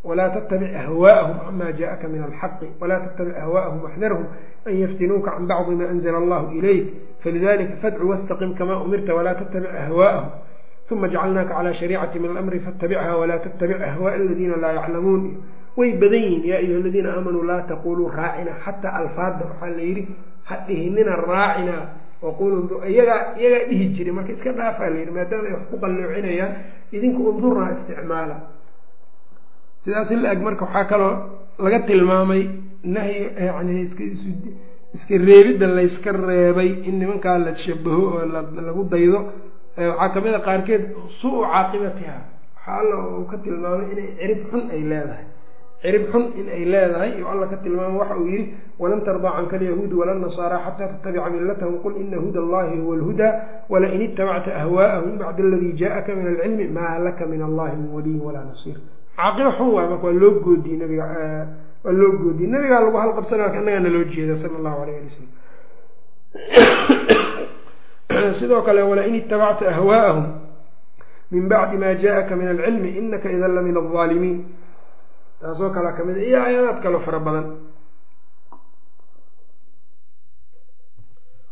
walaa tattabic ahwaa'ahum camaa jaaaka min alxaqi walaa tattabic ahwaa'ahum waxdarhum an yaftinuuka can bacdi ma anzla allahu ilayk falidalika fadcu wastaqim kamaa umirta walaa tattabic ahwaa'ahum uma jacalnaaka calaa shariicati min alamri fatabichaa walaa tattabic ahwaa'a aladiina laa yaclamuun way badan yihiin yaa ayuha aladiina aamanuu laa taquluu raacina xataa alfaadda waxaa la yidhi ha dhihinina raacina waqulu iyagaa iyagaa dhihi jiray. Marka iska dhaafaa la yidhi maadaama ay wax ku qalloocinayaan idinku undurnaa isticmaala. Sidaas in la eg marka waxaa kaloo laga tilmaamay nahyi yani iska reebidda layska reebay in nimankaa la shabaho oo lagu daydo. Waxaa ka mid a qaarkeed suu caaqibatiha waxaa alla uu ka tilmaamay inay cirib xun ay leedahay cirib xun in ay leedahay iyo alla ka tilmaamo waxa uu yihi walan tardaa canka alyahuudi wala nasaara xataa tattabica millatahum qul ina huda allahi huwa alhudaa walain itabacta ahwaa'ahum bacda aladii jaa'aka min alcilmi maa laka min allahi min waliyin walaa nasiir. Caaqiba xun waay marka waa loo goodiyey nabiga eh, waa loo goodiyey. Nabigaa lagu halqabsanaa annagaa naloo jeeda sala allahu alayh ali wasalam sidoo kale walain itabacta ahwaa'ahum min bacdi ma jaa'aka min alcilmi inaka idan la aldaalimiin taasoo kalea ka mid iyo aayadaad kaloo fara badan.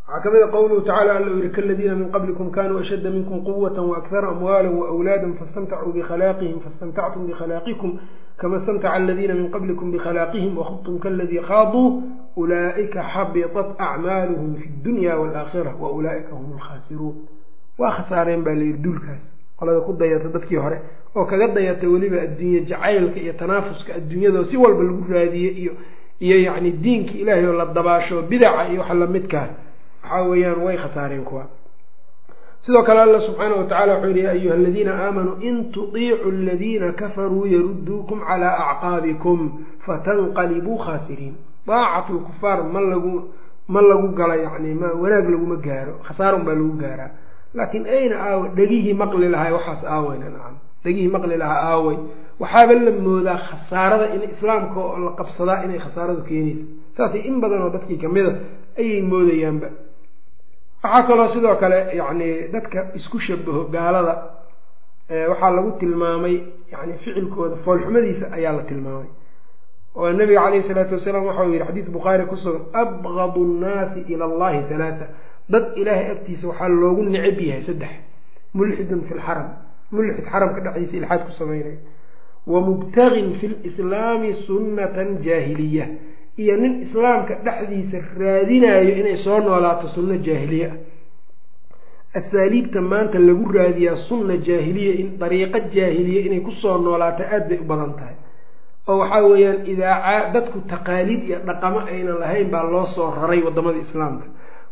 Waxaa ka mid a qowluhu tacala alla u yihi kaladiina min qablikum kanuu ashadda minkum quwata waakhara amwaala waawlaada fastamtacuu bikhalaqihim fastamtactum bikhalaqikum kama istamtaca aladiina min qablikum bikhalaqihim wakhudtum kaladii khaaduu ulaa'ika xabiطat acmaaluhum fi dunya waalaakhira wa ulaa'ika hum alkhaasiruun waa khasaareen baa layidhi duulkaas. Qolada ku dayata dadkii hore oo kaga dayata weliba adduunye jacaylka iyo tanaafuska adduunyadoo si walba lagu raadiye iyo iyo yacni diinka ilaahay oo la dabaasho bidaca iyo waxa lamidkaa waxaa weeyaan way khasaareen kuwa. Sidoo kale alla subxaanah watacala wuxuu yihi ya ayuha aladiina aamanuu in tudiicuu aladiina kafaruu yaruduukum calaa acqaabikum fatanqalibuu khaasiriin. Daacatu lkufaar ma lagu ma lagu galo yacni ma wanaag laguma gaaro khasaara un baa lagu gaaraa. Laakiin ayna aawe dhegihii maqli lahay waxaas aaweyna nacam dhegihii maqli lahaa aawey waxaaba la moodaa khasaarada in islaamka oo la qabsadaa inay khasaaradu keenaysa saasay in badan oo dadkii kamida ayay moodayaanba. Waxaa kaloo sidoo kale yacni dadka isku shabaho gaalada waxaa lagu tilmaamay yani ficilkooda foolxumadiisa ayaa la tilmaamay. Oo nabiga calayhi isalaatu wasalaam waxau yihi xadiis bukhaari ku sugan abgadu nnaasi ila allahi halaata dad ilaahay agtiisa waxaa loogu necab yahay saddex mulxidun fi lxaram mulxid xaramka dhexdiisa ilxaad ku samaynaya wa mubtagin fi lislaami sunnatan jaahiliya. Iyo nin islaamka dhexdiisa raadinayo inay soo noolaato sunno jaahiliye ah asaaliibta maanta lagu raadiyaa sunna jaahiliya in dariiqo jaahiliya inay ku soo noolaato aada bay u badan tahay. Oo waxaa weeyaan idaaca dadku taqaaliid iyo dhaqamo aynan lahayn baa loo soo raray waddamada islaamka.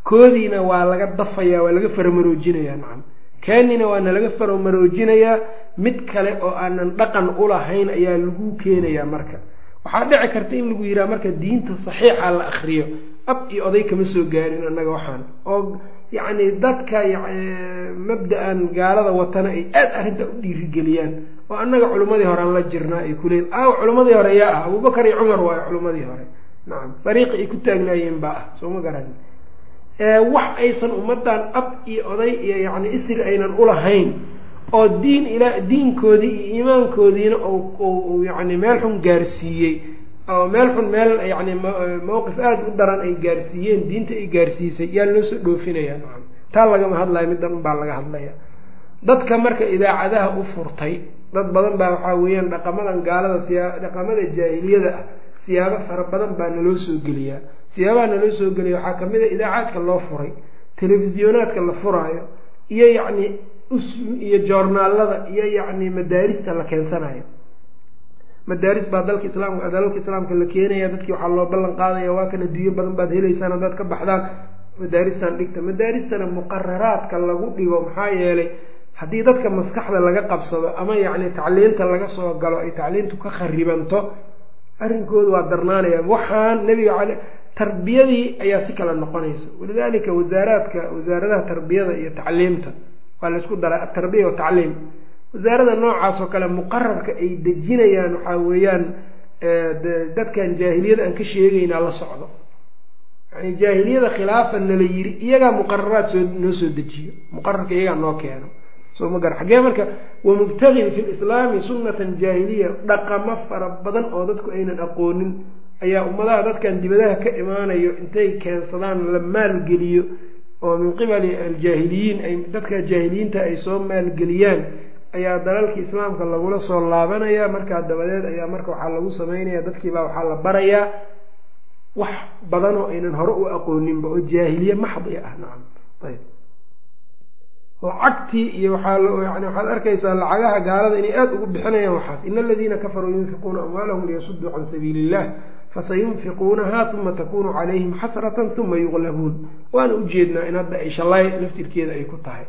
Koodiina waa laga dafayaa waa laga faramaroojinayaa nacam kaanina waana laga faramaroojinayaa mid kale oo aanan dhaqan ulahayn ayaa lagu keenayaa marka. Waxaa dhici karta in lagu yidhaha marka diinta saxiixa la akriyo ab iyo oday kama soo gaarin annaga waxaan. Oo yacni dadka mabda-an gaalada watana ay aada arrinta u dhiirigeliyaan. Oo annaga culimmadii hore aan la jirnaa ay kuleeyiin aaw culimmadii hore yaa ah. Abubakar iyo cumar waayo culimmadii hore. Nacam dariiqi ay ku taagnaayeen baa ah. Soo ma garan wax aysan ummaddan ab iyo oday iyo yacni isri aynan ulahayn oo diin ilaa diinkoodii iyo iimaankoodiina yani meel xun gaarsiiyey oo meel xun meel yani mawqif aada u daran ay gaarsiiyeen diinta ay gaarsiisay yaa loo soo dhoofinaya. Taa lagama hadlaya middan unbaa laga hadlaya. Dadka marka idaacadaha u furtay dad badan baa waxaa weeyaan dhaqamadan gaalada siyaa dhaqamada jaahiliyada ah siyaabo fara badan baa naloo soo geliyaa. Siyaabaha naloo soo geliya waxaa ka mid a idaacaadka loo furay telefisyonaadka la furaayo iyo yacni iyo joornaalada iyo yacni madaarista la keensanayo. Madaaris baa dalka islaamka dalalka islaamka la keenaya dadkii waxaa loo ballan qaadaya waa kan adduunyo badan baad helaysaan haddaad ka baxdaan madaaristan dhigta. Madaaristana muqararaadka lagu dhigo maxaa yeelay haddii dadka maskaxda laga qabsado ama yacni tacliinta laga soo galo ay tacliintu ka kharibanto arrinkoodu waa darnaanaya. Waxaan nebiga cale tarbiyadii ayaa si kale noqonaysa. Walidaalika wasaaraadka wasaaradaha tarbiyada iyo tacliimta waa laysku daraa atarbiya watacliim wasaarada noocaas oo kale muqararka ay dejinayaan waxaa weeyaan dadkan jaahiliyada aan ka sheegaynaa la socdo. Yani jaahiliyada khilaafa nala yiri iyagaa muqararaad soo noo soo dejiyo. Muqararka iyagaa noo keeno soo ma gara xaggee marka wamubtagin fi lislaami sunnatan jaahiliya dhaqamo fara badan oo dadku aynan aqoonin. Ayaa ummadaha dadkan dibadaha ka imaanayo intay keensadaan la maalgeliyo oo min qibali aljaahiliyiin ay dadka jaahiliyiinta ay soo maalgeliyaan. Ayaa dalalkii islaamka lagula soo laabanaya. Markaa dabadeed ayaa marka waxaa lagu sameynaya dadkiibaa waxaa la barayaa wax badan oo aynan hore u aqooninba oo jaahiliye maxdi ah nacam ayb lacagtii iyo waxaa yani waxaad arkaysaa lacagaha gaalada inay aada ugu bixinayaan waxaas. Ina aladiina kafaruu yunfiquuna amwaalahum liyasuduu can sabiili illah fasayunfiquunaha uma takunu calayhim xasratan uma yuqlabuun waana ujeednaa in hadda ay shalaay laftirkeeda ay ku tahay.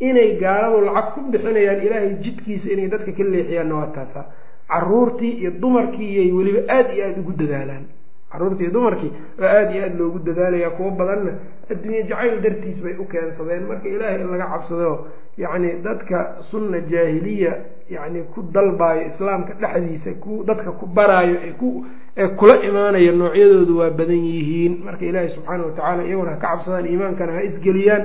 Inay gaaladu lacag ku bixinayaan ilaahay jidkiisa inay dadka ka leexiyaanna waa taasa. Caruurtii iyo dumarkii iyay weliba aada iyo aada ugu dadaalaan. Caruurtii iyo dumarkii oo aada iyo aada loogu dadaalaya kuwo badanna adduunye jacayl dartiis bay u keensadeen. Marka ilaahay in laga cabsado yacni dadka sunna jaahiliya yacni ku dalbaayo islaamka dhexdiisa ku dadka ku baraayo ee ku ee kula imaanaya noocyadoodu waa badan yihiin. Marka ilaahay subxaana watacaala iyaguna ha ka cabsadaan iimaankana ha isgeliyaan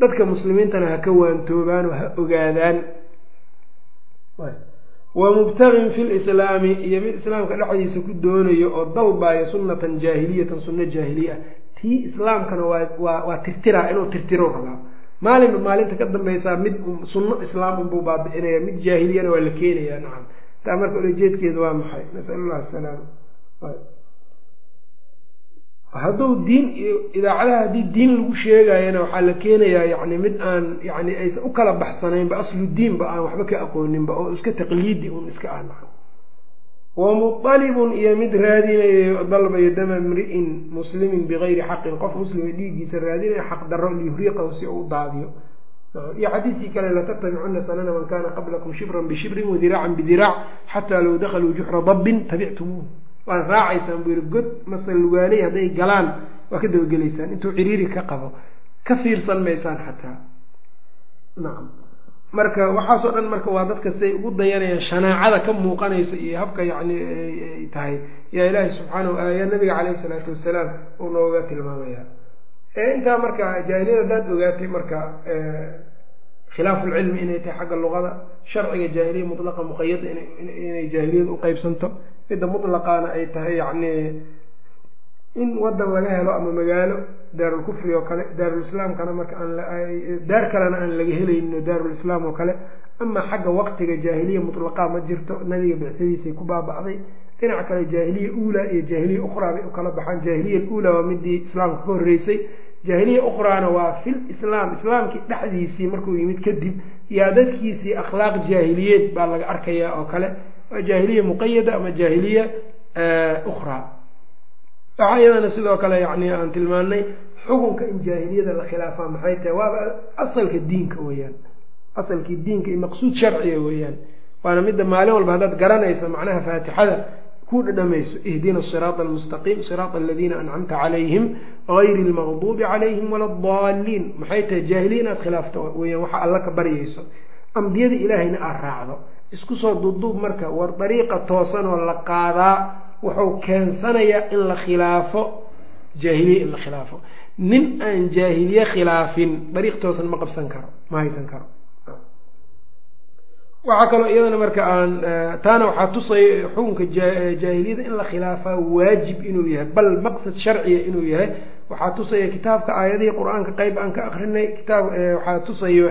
dadka muslimiintana ha ka waantoobaan oo ha ogaadaan. Wa mubtagin fi lislaami iyo mid islaamka dhexdiisa ku doonayo oo dalbayo sunnatan jaahiliyatan sunno jaahiliya. ah tii islaamkana waa waa tirtiraa inuu tirtiro rabaa. Maalinba maalinta ka dambaysaa mid sunno islaam unbuu baabi'inaya mid jaahiliyana waa la keenayaa nacam. Taa marka ulajeedkeedu waa maxay? Nasal allah asalaama hadduu diin idaacadaha haddii diin lagu sheegayana waxaa la keenayaa yani mid aan yani aysan u kala baxsanaynba aslu diinba aan waxba ka aqooninba oo iska taqliidi un iska ah naca wa muطalibun iyo mid raadinayo dalbayo dama mri'in muslimin bigayri xaqin. Qof muslima dhiiggiisa raadinayo xaq daro liyuriiqahu si uu daadiyo. Iyo xadiidkii kale latattabicuna sanana man kana qablakum shibran bishibrin wadiraacan bidiraac xataa low dakaluu juxra dabbin tabictumuuh waad raacaysaan buu yihi god mase lugaaley hadday galaan. Waa ka dabagelaysaan intuu ciriiri ka qabo. Ka fiirsan maysaan xataa. Nacam marka waxaasoo dhan marka waa dadka say ugu dayanayaan shanaacada ka muuqanaysa iyo habka yacni ay tahay yaa ilaahi subxaanahu yaa nabiga caleyhi salaatu wasalaam uu nooga tilmaamaya. Intaa marka jaahiliyada haddaad ogaatay marka khilaafu lcilmi inay tahay xagga luqada sharciga jaahiliya mutlaqa muqayada inay jaahiliyada uqeybsanto midda mutlaqaana ay tahay yacni in wadan laga helo ama magaalo daarulkufri oo kale daarulislaamkana marka aan daar kalena aan laga helaynin daarulislaam oo kale. Ama xagga waqtiga jaahiliya mutlaqa ma jirto nabiga bicadiisay ku baaba'day dhinaca kale jaahiliya uula iyo jaahiliya ukhraa bay u kala baxaan. Jaahiliya uula waa midii islaamka ka horreysay. Jaahiliya ukhraana waa fil islaam islaamkii dhexdiisii markuu yimid kadib yaa dadkiisii akhlaaq jaahiliyeed baa laga arkayaa oo kale. Waa jaahiliya muqayada ama jaahiliya ukhraa waxaa iyadana sidoo kale yani aan tilmaanay xukunka in jaahiliyada la khilaafaa maxay tahay? Waaba asalka diinka weeyaan. Asalkii diinka iyo maqsuud sharciga weeyaan. Waana midda maalin walba haddaad garanayso macnaha faatixada ku dhadhamayso ihdina siraata almustaqiim siraata aladiina ancamta calayhim gayri lmaqduubi calayhim wala adaalliin maxay tahay? Jaahiliya inaad khilaafto weyaan waxa alla ka baryayso. Ambiyada ilaahayna aad raacdo. Isku soo duubduub marka war dariiqa toosanoo la qaadaa wuxuu keensanayaa in la khilaafo jaahiliya in la khilaafo. Nin aan jaahiliye khilaafin dariiq toosan ma qabsan karo ma haysan karo. Waxaa kaloo iyadana marka aan taana waxaa tusaya xukunka jaahiliyada in la khilaafaa waajib inuu yahay bal maqsad sharciya inuu yahay. Waxaa tusaya kitaabka aayadihii qur'aanka qeyb aan ka akrinay kitaab waxaa tusayo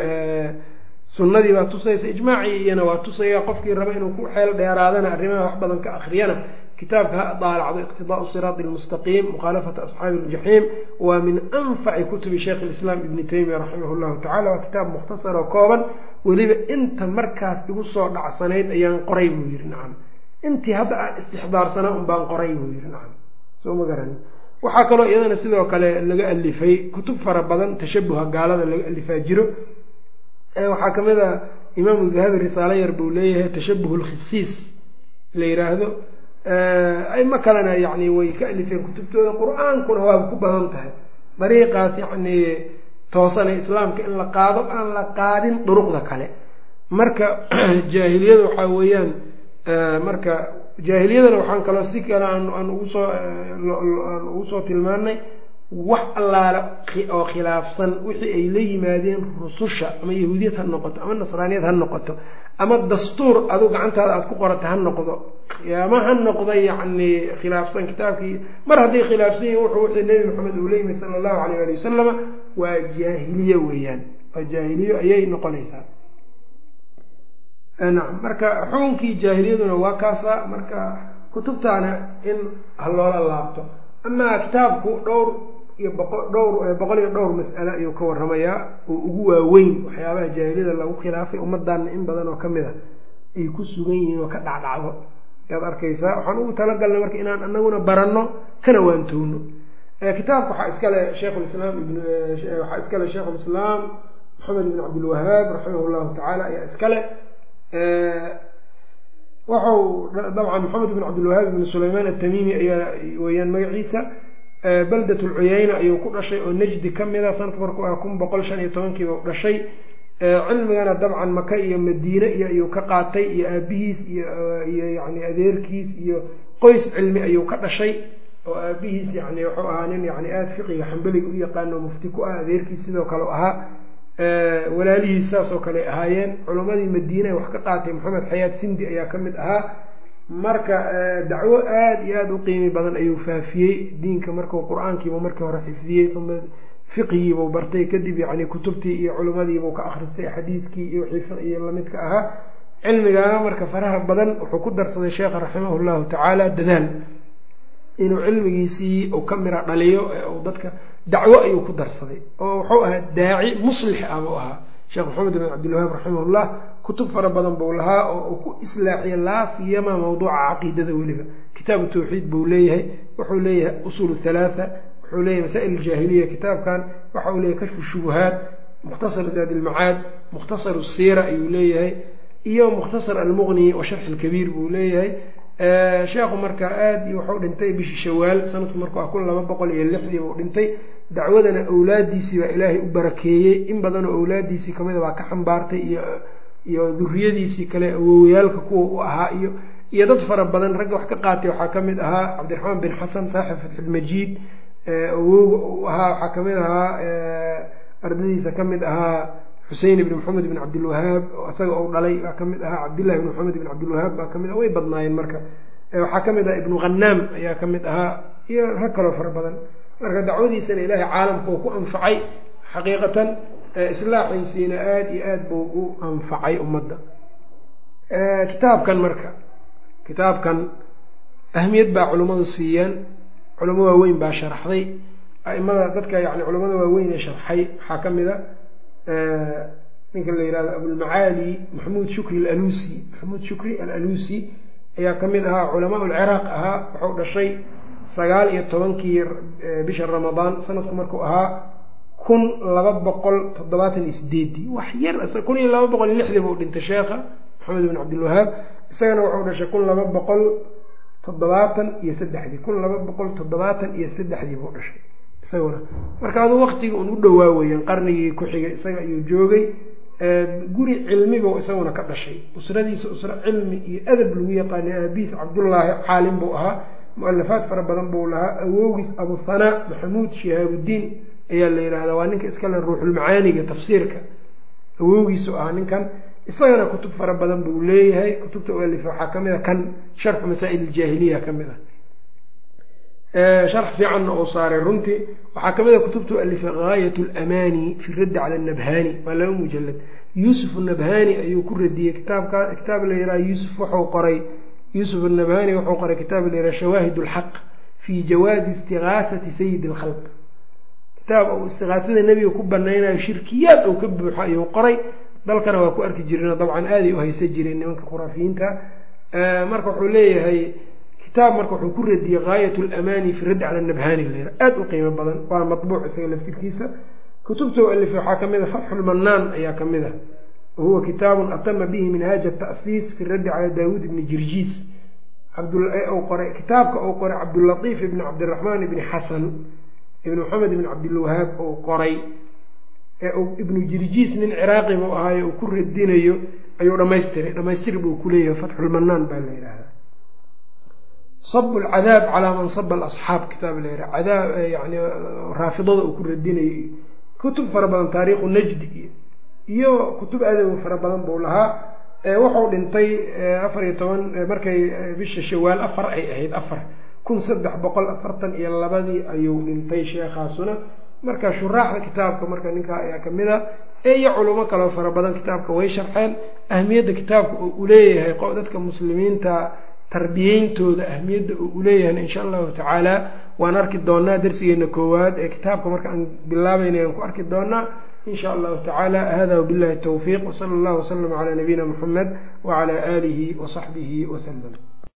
sunnadii baa tusaysa ijmaacii iyana waa tusaya qofkii raba inuu ku xeel dheeraadana arrimaha wax badan ka akriyana kitaabka ha daalacdo iqtidaau siraati lmustaqiim mukhaalafata asxaabi ljaxiim waa min anfaci kutubi sheikh lislaam ibni taymiya raximah llahu tacala waa kitaab mukhtasar oo kooban weliba inta markaas igu soo dhacsanayd ayaan qoray buu yihi nacam intii hadda aan istixdaarsanaa un qoray buu yihi nacam soo ma garan. Waxaa kaloo iyadana sidoo kale laga alifay kutub fara badan tashabuha gaalada laga alifaa jiro. Waxaa ka mid a imaamu dahabi risaalo yar buu leeyahay tashabuh lkhisiis la yiraahdo aimo kalena yani way ka alifeen kutubtooda. Qur'aankuna waaba ku badan tahay. Dariiqaas yani toosana islaamka in la qaado aan la qaadin duruqda kale. Marka jaahiliyada waxaa weeyaan marka jaahiliyadana waxaan kaloo si kale aan ugusoo aan ugu soo tilmaanay wax allaale oo khilaafsan wixii ay la yimaadeen rususha ama yahuudiyad ha noqoto ama nasraaniyad ha noqoto ama dastuur adu gacantaada aada ku qorata ha noqdo. Ama ha noqdo yacni khilaafsan kitaabkii. Mar hadday khilaafsan yihiin wuxuu wixii nebi maxamed uu la yimid sala allahu alayh ali wasalama waa jaahiliye weeyaan. Waa jaahiliyo ayay noqonaysaa. Nacam marka xukunkii jaahiliyaduna waa kaasa marka kutubtaana in ha loola laabto. Amaa kitaabku dhowr iyo dhowr iyo dhowr mas'ale ayuu ka waramayaa oo ugu waaweyn waxyaabaha jaahiliyada lagu khilaafay ummaddaana in badan oo ka mid a ay ku sugan yihiin oo ka dhacdhacdo. Ayaad arkaysaa waxaan ugu talagalnay marka inaan anaguna baranno kana waantowno kitaabka waxaa iskale sheikhulislaam ibn waxaa iskale sheikhulislaam maxamed ibn cabdilwahaab raximah llahu tacaala ayaa iskale. Waxau dabcan maxamed ibn cabdilwahaab ibn sulaymaan atamimi ayaa weyaan magaciisa baldat lcuyeyna ayuu ku dhashay oo najdi ka mida sanadka markuu ah kun boqol shan iyo tobankiiba u dhashay. Cilmigana dabcan maka iyo madiine iyo ayuu ka qaatay iyo aabihiis iyo yani adeerkiis iyo qoys cilmi ayuu ka dhashay. Oo aabihiis yani wuxuu ahaa nin yani aada fiqiga xambeliga u yaqaano mufti ku ah adeerkiis sidoo kale ahaa. Walaalihiis saas oo kale ahaayeen. Culammadii madiine wax ka qaatay maxamed xayaad sindi ayaa ka mid ahaa marka dacwo aada iyo aada u qiimi badan ayuu faafiyey diinka markuu qur'aankiibu markii hore xifdiyey uma fiqigiibuu bartay kadib yani kutubtii iyo culimmadiibuu ka akhristay xadiidkii iyo wixii fiqiyo lamidka ahaa. Cilmigaana marka faraha badan wuxuu ku darsaday sheekha raximah llahu tacaala dadaal. Inuu cilmigiisii uu ka mira dhaliyo u dadka dacwo ayuu ku darsaday. Oo wuxuu ahaa daaci muslix ah buu ahaa. Sheekh maxamed bin cabdilwahaab raximahullah kutub fara badan buu lahaa oo uu ku islaaxiya laasiyama mawduuca caqiidada weliba. Kitaabu tawxiid buu leeyahay wuxuu leeyahay usuul halaatha wuxuu leeyahay masaa'il aljaahiliya kitaabkan waxa uu leeyahay kashfu shubuhaat mukhtasar zaad ilmacaad mukhtasar siira ayuu leeyahay iyo mukhtasar almuqni wa sharx alkabiir buu leeyahay. Sheekhu marka aada iyo wuxuu dhintay bishii shawaal sanadku marku ah kun laba boqol iyo lixdii buu dhintay. Dacwadana awlaadiisii baa ilaahay u barakeeyey in badanoo awlaadiisii kamida baa ka xambaartay iyo iyo duriyadiisii kale awowayaalka kuwa u ahaa iyo iyo dad fara badan. Ragga wax ka qaatay waxaa ka mid ahaa cabdiraxmaan bin xasan saaxib fatxilmajiid awowga u ahaa waxaa ka mid ahaa ardadiisa ka mid ahaa xusein ibn maxamed ibn cabdilwahaab isaga ou dhalay baa ka mid ahaa cabdillahi ibn maxamed ibn cabdilwahaab baa ka mid ah way badnaayeen marka. Waxaa ka mid ah ibnu khanaam ayaa ka mid ahaa iyo rag kaloo fara badan. Marka dacwadiisana ilaahay caalamka uu ku anfacay xaqiiqatan islaaxiisiina aada iyo aad buu u anfacay ummadda. Kitaabkan marka kitaabkan ahmiyad baa culimmadu siiyeen culamo waaweyn baa sharaxday aimada dadka yani culamada waaweyn ee sharxay waxaa ka mid a ninka la yihahdo abulmacaali maxamuud shukri alalusi maxamuud shukri alalusi ayaa ka mid ahaa culamaa ulciraaq ahaa wuxuu dhashay sagaal iyo tobankii bisha ramadaan sanadku markuu ahaa kun laba boqol toddobaatan iyo sideedii wax yar kun iyo laba boqol iyo lixdii buu dhintay sheekha maxamed ibn cabdilwahaab isagana wuxuu dhashay kun laba boqol toddobaatan iyo saddexdii. Kun laba boqol toddobaatan iyo saddexdii buu dhashay isaguna. Marka aduu waktiga un u dhowaa weeyaan qarnigii ku xigay isaga ayuu joogay. Guri cilmibu isaguna ka dhashay. Usradiisa usro cilmi iyo adab lagu yaqaanay aabihiis cabdullaahi caalim buu ahaa. Mu'alafaad fara badan buu lahaa. Awowgiis abuhanaa maxamuud shihaabudiin ayaa la yidhahdaa waa ninka iskale ruuxulmacaaniga tafsiirka. Awowgiisu ahaa ninkan. Isagana kutub fara badan buu leeyahay. Kutubta u alifa waxaa ka mid a kan sharxu masaa'il iljaahiliya ka mid ah. Sharx fiicanna uu saaray runtii waxaa ka mid a kutubta u alifay gaayat lamaani fi raddi cala anabhani waa laba mujalad yuusuf nabhani ayuu ku radiyey. Kitaabka kitaab la yidhaha yuusuf wuxuu qoray. Yuusuf anabhani wuxuu qoray kitaab la yidhaha shawaahid lxaq fi jawaazi istigaasati sayidi lkhalq kitaab uu istigaasada nebiga ku banaynayo shirkiyaad uu ka buuxo ayuu qoray. Dalkana waa ku arki jireen dabcan aaday u haysan jireen nimanka khuraafiyiinta marka wuxuu leeyahay kitaab marka wuxuu ku radiyey gaayat lamaani fi raddi cala nabhani layra aada u qiimo badan waa matbuuc isaga laftirkiisa. Kutubta u alifay waxaa ka mid a fatxulmanaan ayaa ka mid a wahuwa kitaabun atama bihi minhaaja ata'siis fi raddi cala daawuud ibni jirjiis. Kitaabka uu qoray cabdulatiif ibni cabdiraxmaan ibni xasan ibni maxamed ibni cabdilwahaab uu qoray ee ibnu jirjiis nin ciraaqi buu ahaayo uu ku radinayo ayuu dhamaystiray dhamaystir buu kuleeyahay fatxulmanaan baa la yidhaahdaa. Sab lcadaab calaa man saba alasxaab kitaab la yidhaha cadaab yani raafidada uu ku radinayo kutub fara badan taariikhu najdi. Iyo kutub aadaw fara badan buu lahaa. Wuxuu dhintay afar iyo toban markay bisha shawaal afar ay ahayd afar kun saddex boqol afartan iyo labadii ayuu dhintay sheekhaasuna. Marka shuraaxda kitaabka marka ninkaa ayaa ka mid a iyo culimo kaloo fara badan kitaabka way sharxeen. Ahmiyadda kitaabka oo u leeyahay dadka muslimiinta tarbiyeyntooda ahmiyadda oo u leeyahay insha allahu tacaala. Waan arki doonaa darsigeena koowaad ee kitaabka marka aan bilaabayna aan ku arki doonaa. In sha allahu tacaala hada wabillahi towfiiq wsala allahu waslama calaa nabiyina muxamed wacala aalihi wasaxbihi wasalam